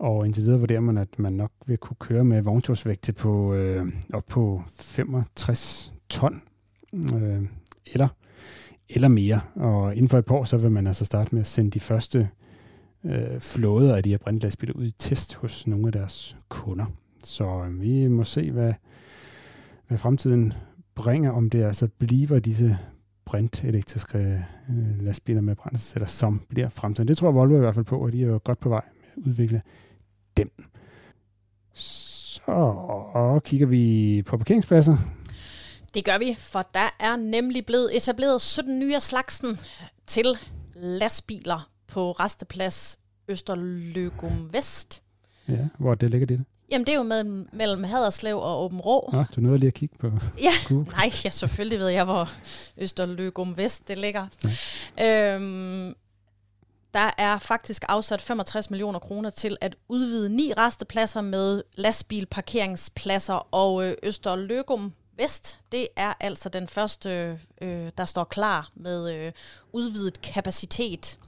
Og indtil videre vurderer man, at man nok vil kunne køre med vogntogsvægte på øh, op på 65 ton øh, eller, eller mere. Og inden for et par år, så vil man altså starte med at sende de første øh, flåder af de her brintlastbiler ud i test hos nogle af deres kunder. Så øh, vi må se, hvad, hvad fremtiden bringer, om det altså bliver disse brintelektriske øh, lastbiler med brændselceller, som bliver fremtiden. Det tror Volvo i hvert fald på, og de er jo godt på vej med at udvikle dem. Så kigger vi på parkeringspladser. Det gør vi, for der er nemlig blevet etableret 17 nye af slagsen til lastbiler på resteplads Østerløgum Vest. Ja, hvor det ligger det? Jamen, det er jo med, mellem Haderslev og Åben Rå. Nå, du nåede lige at kigge på Ja, Google. nej, ja, selvfølgelig ved jeg, hvor Østerløgum Vest det ligger. Øhm, der er faktisk afsat 65 millioner kroner til at udvide ni restepladser med lastbilparkeringspladser, og øh, Østerløgum Vest, det er altså den første, øh, der står klar med øh, udvidet kapacitet.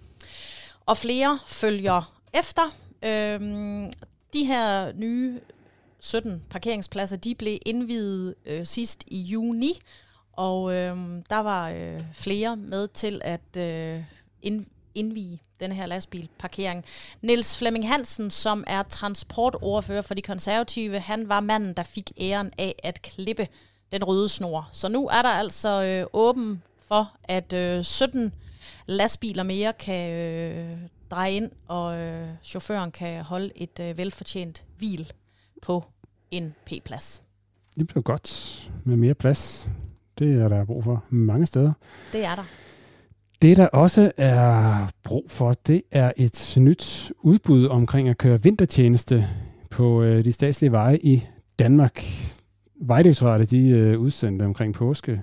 Og flere følger efter. Øh, de her nye 17 parkeringspladser, de blev indvidet øh, sidst i juni, og øh, der var øh, flere med til at øh, ind, indvige den her lastbilparkering. Niels Flemming Hansen, som er transportordfører for de konservative, han var manden, der fik æren af at klippe den røde snor. Så nu er der altså øh, åben for, at øh, 17 lastbiler mere kan øh, dreje ind, og øh, chaufføren kan holde et øh, velfortjent hvil på en P-plads. Det bliver godt med mere plads. Det er der brug for mange steder. Det er der. Det, der også er brug for, det er et nyt udbud omkring at køre vintertjeneste på øh, de statslige veje i Danmark. Vejdirektoratet de øh, udsendte omkring påske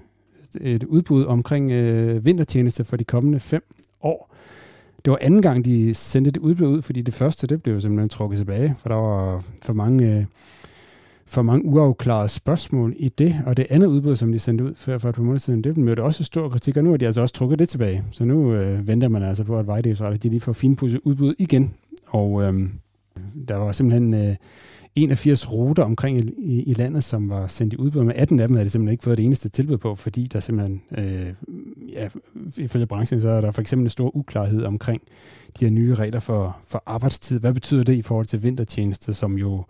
et udbud omkring øh, vintertjeneste for de kommende fem år. Det var anden gang, de sendte det udbud ud, fordi det første, det blev simpelthen trukket tilbage, for der var for mange, øh, for mange uafklarede spørgsmål i det. Og det andet udbud, som de sendte ud for, for et par måneder siden, det mødte også stor kritik, og nu har de altså også trukket det tilbage. Så nu øh, venter man altså på, at Vejdirektoratet de lige får finpudset udbud igen. Og øh, der var simpelthen... Øh, 81 ruter omkring i, i, i landet, som var sendt i udbud. Med 18 af dem havde de simpelthen ikke fået det eneste tilbud på, fordi der simpelthen, øh, ja, ifølge branchen, så er der for eksempel en stor uklarhed omkring de her nye regler for, for arbejdstid. Hvad betyder det i forhold til vintertjeneste, som jo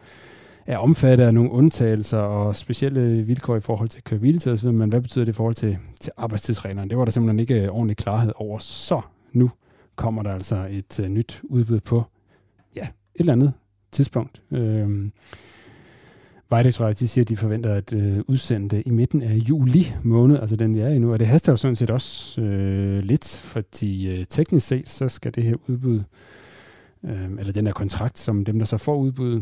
er omfattet af nogle undtagelser og specielle vilkår i forhold til kørevilletid osv., men hvad betyder det i forhold til, til arbejdstidsreglerne? Det var der simpelthen ikke øh, ordentlig klarhed over. Så nu kommer der altså et uh, nyt udbud på ja, et eller andet tidspunkt. Øh, Vejdirektoratet de siger, at de forventer at øh, udsende det i midten af juli måned, altså den vi er i nu. Og det haster jo sådan set også øh, lidt, fordi øh, teknisk set, så skal det her udbud, øh, eller den her kontrakt, som dem, der så får udbud,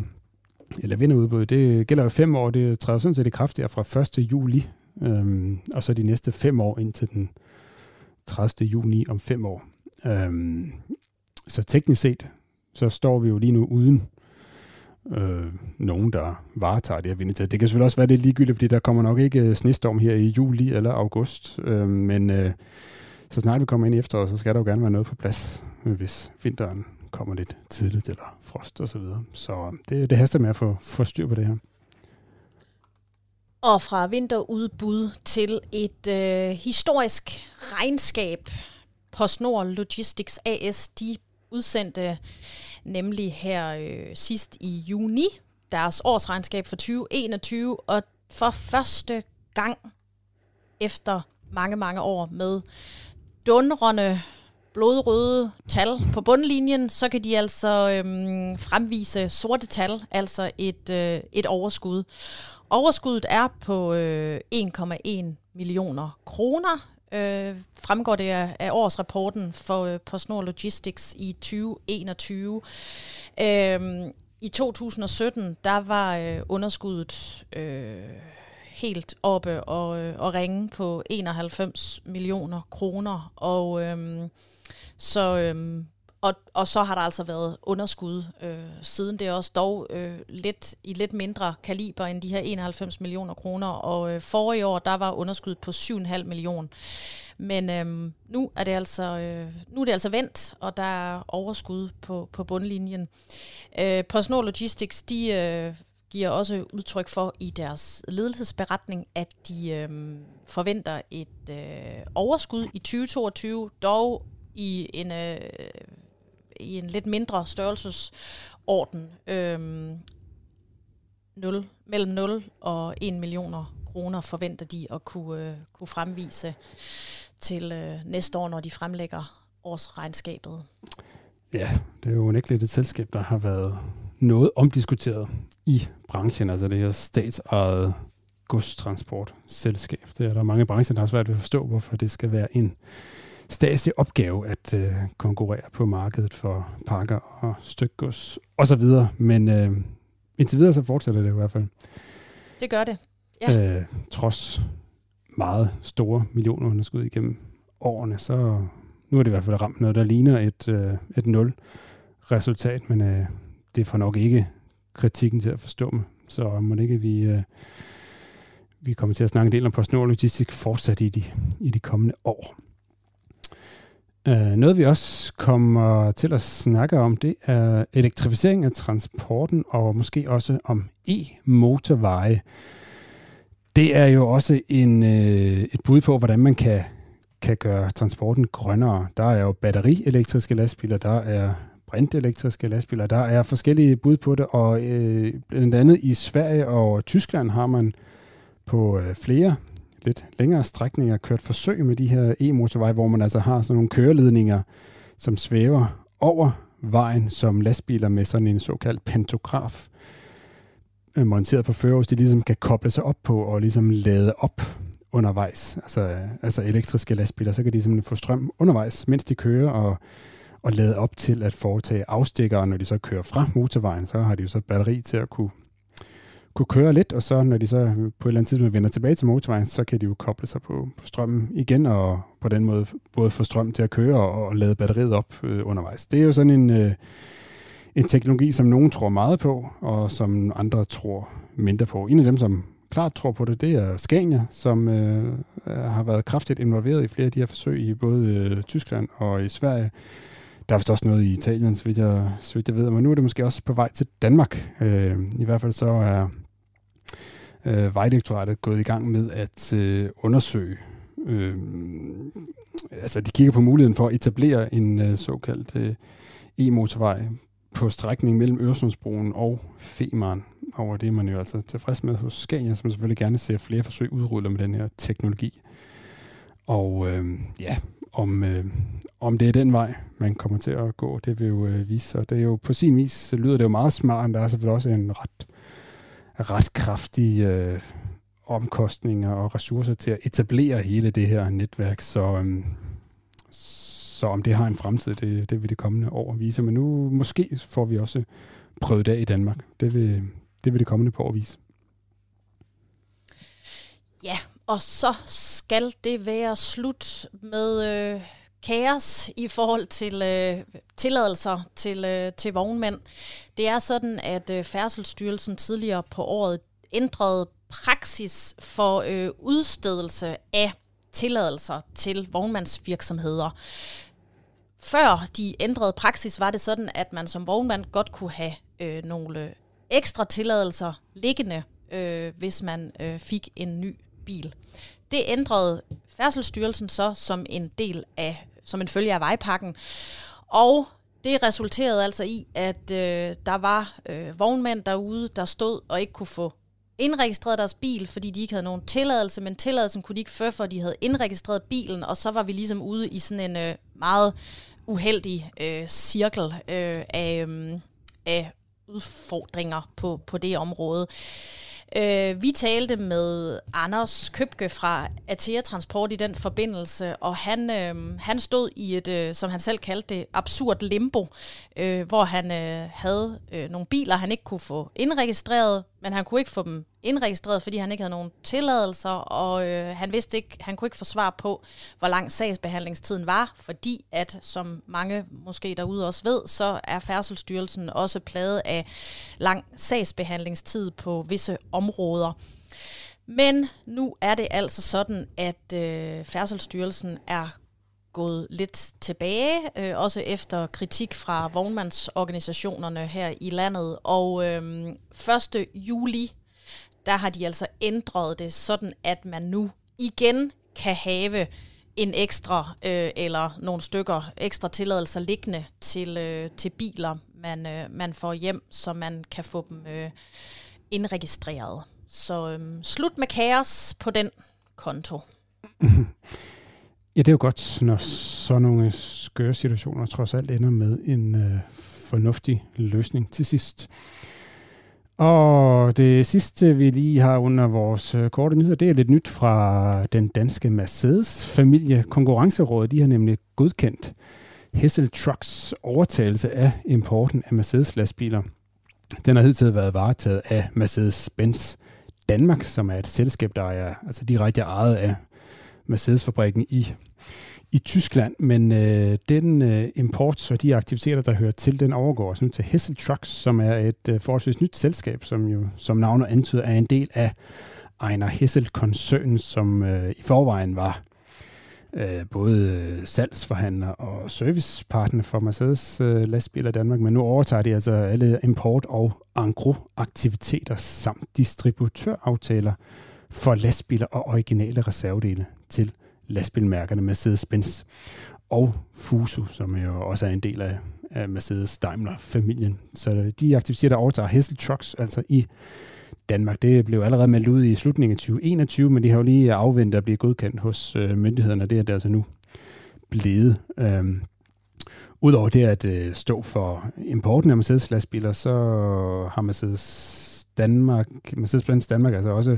eller vinderudbud, det gælder jo fem år. Det træder sådan set i kraft der fra 1. juli, øhm, og så de næste fem år indtil den 30. juni om fem år. Øhm, så teknisk set, så står vi jo lige nu uden øh, nogen, der varetager det her vintertid. Det kan selvfølgelig også være lidt ligegyldigt, fordi der kommer nok ikke øh, snestorm her i juli eller august, øh, men øh, så snart vi kommer ind i efteråret, så skal der jo gerne være noget på plads, hvis vinteren kommer lidt tidligt, eller frost osv. Så, videre. så øh, det, det haster med at få, få styr på det her. Og fra vinterudbud til et øh, historisk regnskab. PostNord Logistics AS, de udsendte nemlig her øh, sidst i juni deres årsregnskab for 2021, og for første gang efter mange, mange år med dundrende blodrøde tal på bundlinjen, så kan de altså øhm, fremvise sorte tal, altså et, øh, et overskud. Overskuddet er på øh, 1,1 millioner kroner, øh, fremgår det af, af årsrapporten for øh, PostNord Logistics i 2021. Øh, I 2017, der var øh, underskuddet øh, helt oppe og, øh, og ringe på 91 millioner kroner, og øh, så... øhm, og, og så har der altså været underskud øh, siden. Det også dog øh, lidt i lidt mindre kaliber end de her 91 millioner kroner. Og øh, forrige år, der var underskud på 7,5 millioner. Men øhm, nu er det altså øh, nu er det altså vendt, og der er overskud på, på bundlinjen. Øh, PostNord Logistics, de øh, giver også udtryk for i deres ledelsesberetning, at de øh, forventer et øh, overskud i 2022, dog i en, øh, i en lidt mindre størrelsesorden. Øh, 0, mellem 0 og 1 millioner kroner forventer de at kunne, øh, kunne fremvise til øh, næste år, når de fremlægger årsregnskabet. Ja, det er jo ikke et selskab, der har været noget omdiskuteret i branchen, altså det her statsejede godstransportselskab. Det er der mange brancher, der har svært ved at forstå, hvorfor det skal være en statslig opgave at øh, konkurrere på markedet for pakker og stykgods osv. Men øh, indtil videre så fortsætter det i hvert fald. Det gør det. Ja. Øh, trods meget store millionunderskud igennem årene, så nu er det i hvert fald ramt noget, der ligner et, øh, et nul resultat, men øh, det får nok ikke kritikken til at forstå mig. Så må det ikke vi, øh, vi kommer til at snakke en del om PostNord Logistik fortsat i de, i de kommende år. Øh, noget vi også kommer til at snakke om, det er elektrificering af transporten og måske også om e-motorveje. Det er jo også en, øh, et bud på, hvordan man kan, kan gøre transporten grønnere. Der er jo batterielektriske lastbiler, der er brintelektriske lastbiler, der er forskellige bud på det, og øh, blandt andet i Sverige og Tyskland har man på øh, flere lidt længere strækninger kørt forsøg med de her e-motorveje, hvor man altså har sådan nogle køreledninger, som svæver over vejen som lastbiler med sådan en såkaldt pantograf øh, monteret på førerhus, de ligesom kan koble sig op på og ligesom lade op undervejs. Altså, altså elektriske lastbiler, så kan de simpelthen få strøm undervejs, mens de kører og, og lade op til at foretage afstikker, når de så kører fra motorvejen, så har de jo så batteri til at kunne kunne køre lidt, og så når de så på et eller andet tidspunkt vender tilbage til motorvejen, så kan de jo koble sig på, på strømmen igen, og på den måde både få strøm til at køre og, og lade batteriet op øh, undervejs. Det er jo sådan en, øh, en teknologi, som nogen tror meget på, og som andre tror mindre på. En af dem, som klart tror på det, det er Scania, som øh, har været kraftigt involveret i flere af de her forsøg i både øh, Tyskland og i Sverige. Der er vist også noget i Italien, så vidt jeg, så vidt jeg ved, men nu er det måske også på vej til Danmark. Øh, I hvert fald så er øh, Vejdirektoratet gået i gang med at øh, undersøge. Øh, altså, de kigger på muligheden for at etablere en øh, såkaldt øh, e-motorvej på strækningen mellem Øresundsbroen og Femern. Og det er man jo altså tilfreds med hos Scania, som selvfølgelig gerne ser flere forsøg udrullet med den her teknologi. Og øh, ja, om, øh, om det er den vej, man kommer til at gå, det vil jo øh, vise sig. Det er jo på sin vis, lyder det jo meget smart, der er selvfølgelig også en ret ret kraftige øh, omkostninger og ressourcer til at etablere hele det her netværk, så, øh, så om det har en fremtid, det, det vil det kommende år vise. Men nu måske får vi også prøvet det af i Danmark. Det vil det, vil det kommende på år vise. Ja, og så skal det være slut med øh, kaos i forhold til øh, tilladelser til, øh, til vognmænd. Det er sådan, at øh, Færdselsstyrelsen tidligere på året ændrede praksis for øh, udstedelse af tilladelser til vognmandsvirksomheder. Før de ændrede praksis, var det sådan, at man som vognmand godt kunne have øh, nogle ekstra tilladelser liggende, øh, hvis man øh, fik en ny bil. Det ændrede Færdselsstyrelsen så som en del af, som en følge af vejpakken. Og det resulterede altså i, at øh, der var øh, vognmænd derude, der stod og ikke kunne få indregistreret deres bil, fordi de ikke havde nogen tilladelse, men tilladelsen kunne de ikke føre, for de havde indregistreret bilen, og så var vi ligesom ude i sådan en øh, meget uheldig øh, cirkel øh, af, øh, af udfordringer på, på det område. Øh, Øh, vi talte med Anders Købke fra Atea Transport i den forbindelse, og han, øh, han stod i et, øh, som han selv kaldte det, absurd limbo, øh, hvor han øh, havde øh, nogle biler, han ikke kunne få indregistreret, men han kunne ikke få dem indregistreret, fordi han ikke havde nogen tilladelser, og øh, han vidste ikke, han kunne ikke få svar på, hvor lang sagsbehandlingstiden var, fordi at, som mange måske derude også ved, så er Færdselsstyrelsen også plaget af lang sagsbehandlingstid på visse områder. Men nu er det altså sådan, at øh, Færdselsstyrelsen er gået lidt tilbage, øh, også efter kritik fra vognmandsorganisationerne her i landet. Og øh, 1. juli, der har de altså ændret det sådan, at man nu igen kan have en ekstra øh, eller nogle stykker ekstra tilladelser liggende til, øh, til biler, man, øh, man får hjem, så man kan få dem øh, indregistreret. Så øh, slut med kaos på den konto. [laughs] Ja, det er jo godt, når sådan nogle skøre situationer trods alt ender med en øh, fornuftig løsning til sidst. Og det sidste, vi lige har under vores øh, korte nyheder, det er lidt nyt fra den danske Mercedes-familie. Konkurrencerådet de har nemlig godkendt Hessel Trucks overtagelse af importen af Mercedes-lastbiler. Den har hidtil været varetaget af Mercedes-Benz Danmark, som er et selskab, der er altså direkte ejet af Mercedes-fabrikken i i Tyskland, men øh, den øh, import så de aktiviteter, der hører til, den overgår altså nu til Hessel Trucks, som er et øh, forholdsvis nyt selskab, som jo som navnet antyder er en del af Ejner Hessel-koncernen, som øh, i forvejen var øh, både øh, salgsforhandler og servicepartner for Mercedes øh, lastbiler i Danmark, men nu overtager de altså alle import- og angro-aktiviteter samt distributøraftaler for lastbiler og originale reservedele til lastbilmærkerne Mercedes-Benz og Fuso, som jo også er en del af, af Mercedes-Daimler-familien. Så de aktiviteter overtager Hessel Trucks, altså i Danmark. Det blev allerede meldt ud i slutningen af 2021, men de har jo lige afventet at blive godkendt hos øh, myndighederne. Det er det altså nu blevet. Øhm, Udover det at øh, stå for importen af Mercedes lastbiler, så har Mercedes Danmark, Mercedes-Benz Danmark altså også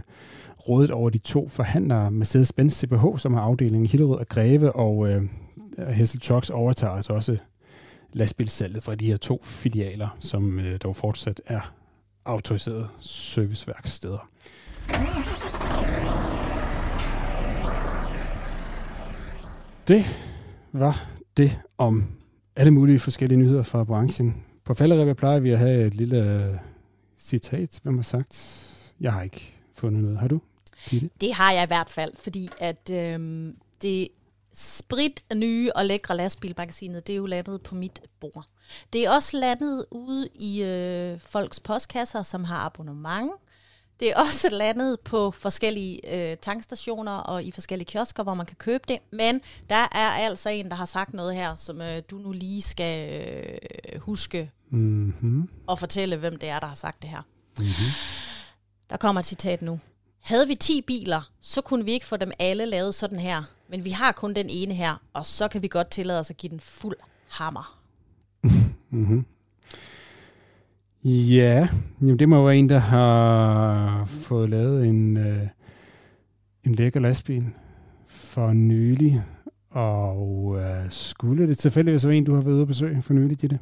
rådet over de to forhandlere, Mercedes-Benz CBH, som har afdelingen i Hillerød og Greve, og øh, Hessel Trucks overtager altså også lastbilsalget fra de her to filialer, som øh, dog fortsat er autoriserede serviceværksteder. Det var det om alle mulige forskellige nyheder fra branchen. På falderevet plejer vi at have et lille øh, citat, hvem har sagt. Jeg har ikke fundet noget. Har du? Ditte? Det har jeg i hvert fald, fordi at øhm, det sprit nye og lækre lastbilmagasinet, det er jo landet på mit bord. Det er også landet ude i øh, folks postkasser, som har abonnement. Det er også landet på forskellige øh, tankstationer og i forskellige kiosker, hvor man kan købe det. Men der er altså en, der har sagt noget her, som øh, du nu lige skal øh, huske mm-hmm. og fortælle, hvem det er, der har sagt det her. Mm-hmm. Der kommer et citat nu. Havde vi 10 biler, så kunne vi ikke få dem alle lavet sådan her. Men vi har kun den ene her, og så kan vi godt tillade os at give den fuld hammer. mm-hmm. [laughs] Ja, jamen det må være en, der har fået lavet en, øh, en lækker lastbil for nylig. Og øh, skulle det tilfældigvis være en, du har været ude at besøge for nylig, det?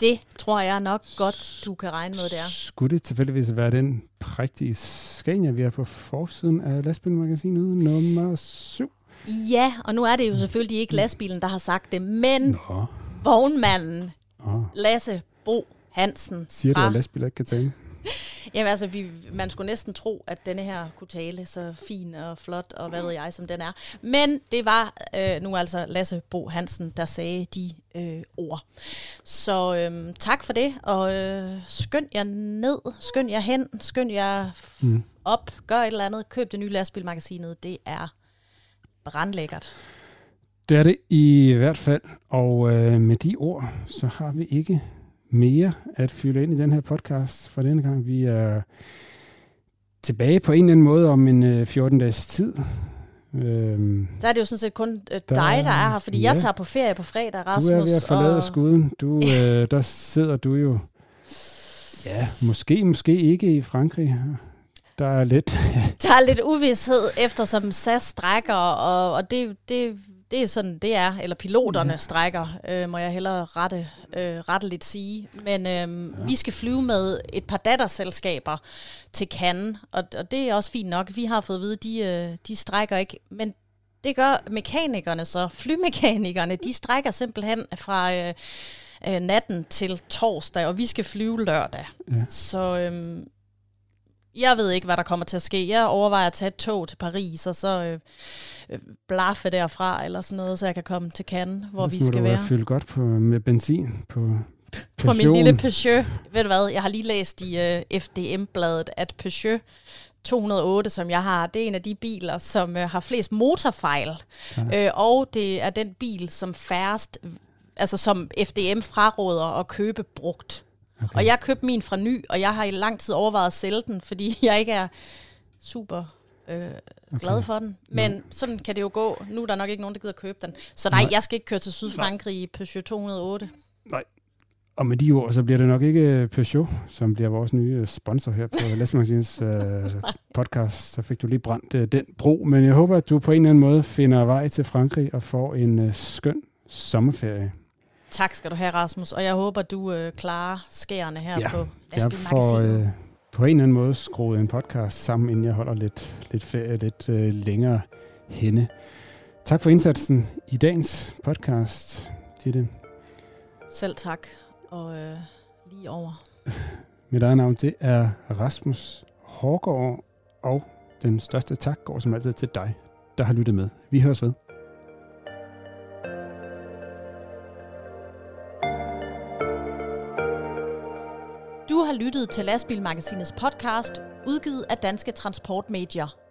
Det tror jeg nok godt, du kan regne med, det er. Skulle det tilfældigvis være den prægtige Scania, vi er på forsiden af lastbilmagasinet nummer 7? Ja, og nu er det jo selvfølgelig ikke lastbilen, der har sagt det, men Nå. vognmanden Nå. Lasse Bo Hansen. Siger du, at lastbiler ikke kan tale? [laughs] Jamen altså, vi, man skulle næsten tro, at denne her kunne tale så fin og flot, og hvad ved jeg, som den er. Men det var øh, nu altså Lasse Bo Hansen, der sagde de øh, ord. Så øh, tak for det, og øh, skynd jer ned, skynd jer hen, skynd jer mm. op, gør et eller andet, køb det nye lastbilmagasinet, det er brandlækkert. Det er det i hvert fald, og øh, med de ord, så har vi ikke mere at fylde ind i den her podcast for denne gang. Vi er tilbage på en eller anden måde om en 14-dages øh, tid. Øhm, der er det jo sådan set kun øh, dig, der er her, fordi ja, jeg tager på ferie på fredag, Rasmus. Du er ved at forlade og... skuden. Du, [laughs] øh, der sidder du jo, ja, måske, måske ikke i Frankrig. Der er lidt... der er lidt uvidshed, eftersom SAS strækker, og, og det, det det er sådan, det er. Eller piloterne ja. strækker, øh, må jeg hellere rette, øh, retteligt sige. Men øh, ja. vi skal flyve med et par datterselskaber til Cannes, og, og det er også fint nok. Vi har fået at vide, de, øh, de strækker ikke. Men det gør mekanikerne så. Flymekanikerne, de strækker simpelthen fra... Øh, øh, natten til torsdag, og vi skal flyve lørdag. Ja. Så øhm, jeg ved ikke, hvad der kommer til at ske. Jeg overvejer at tage et tog til Paris, og så øh, øh, blaffe derfra, eller sådan noget, så jeg kan komme til Cannes, hvor vi skal være. fylde godt på, med benzin på på min lille Peugeot. Ved du hvad, jeg har lige læst i øh, FDM-bladet, at Peugeot 208, som jeg har, det er en af de biler, som uh, har flest motorfejl. Ja. Uh, og det er den bil, som færrest, altså som FDM fraråder at købe brugt. Okay. Og jeg købte min fra ny, og jeg har i lang tid overvejet at sælge den, fordi [laughs] jeg ikke er super øh, okay. glad for den. Men ja. sådan kan det jo gå. Nu er der nok ikke nogen, der gider købe den. Så nej, nej. jeg skal ikke køre til Sydfrankrig i Peugeot 208. Nej. Og med de ord, så bliver det nok ikke øh, Peugeot, som bliver vores nye sponsor her på Læsmagasins [laughs] øh, podcast. Så fik du lige brændt øh, den bro. Men jeg håber, at du på en eller anden måde finder vej til Frankrig og får en øh, skøn sommerferie. Tak skal du have, Rasmus. Og jeg håber, du øh, klarer skærene her ja, på Lastbilmagasinet. Jeg får øh, på en eller anden måde skruet en podcast sammen, inden jeg holder lidt, lidt ferie lidt øh, længere henne. Tak for indsatsen i dagens podcast, Ditte. Selv tak, og øh, lige over. [laughs] Mit eget navn, det er Rasmus Hårgaard, og Den største tak går som altid til dig, der har lyttet med. Vi høres ved. Har lyttet til Lastbilmagasinets podcast, udgivet af Danske Transportmedier.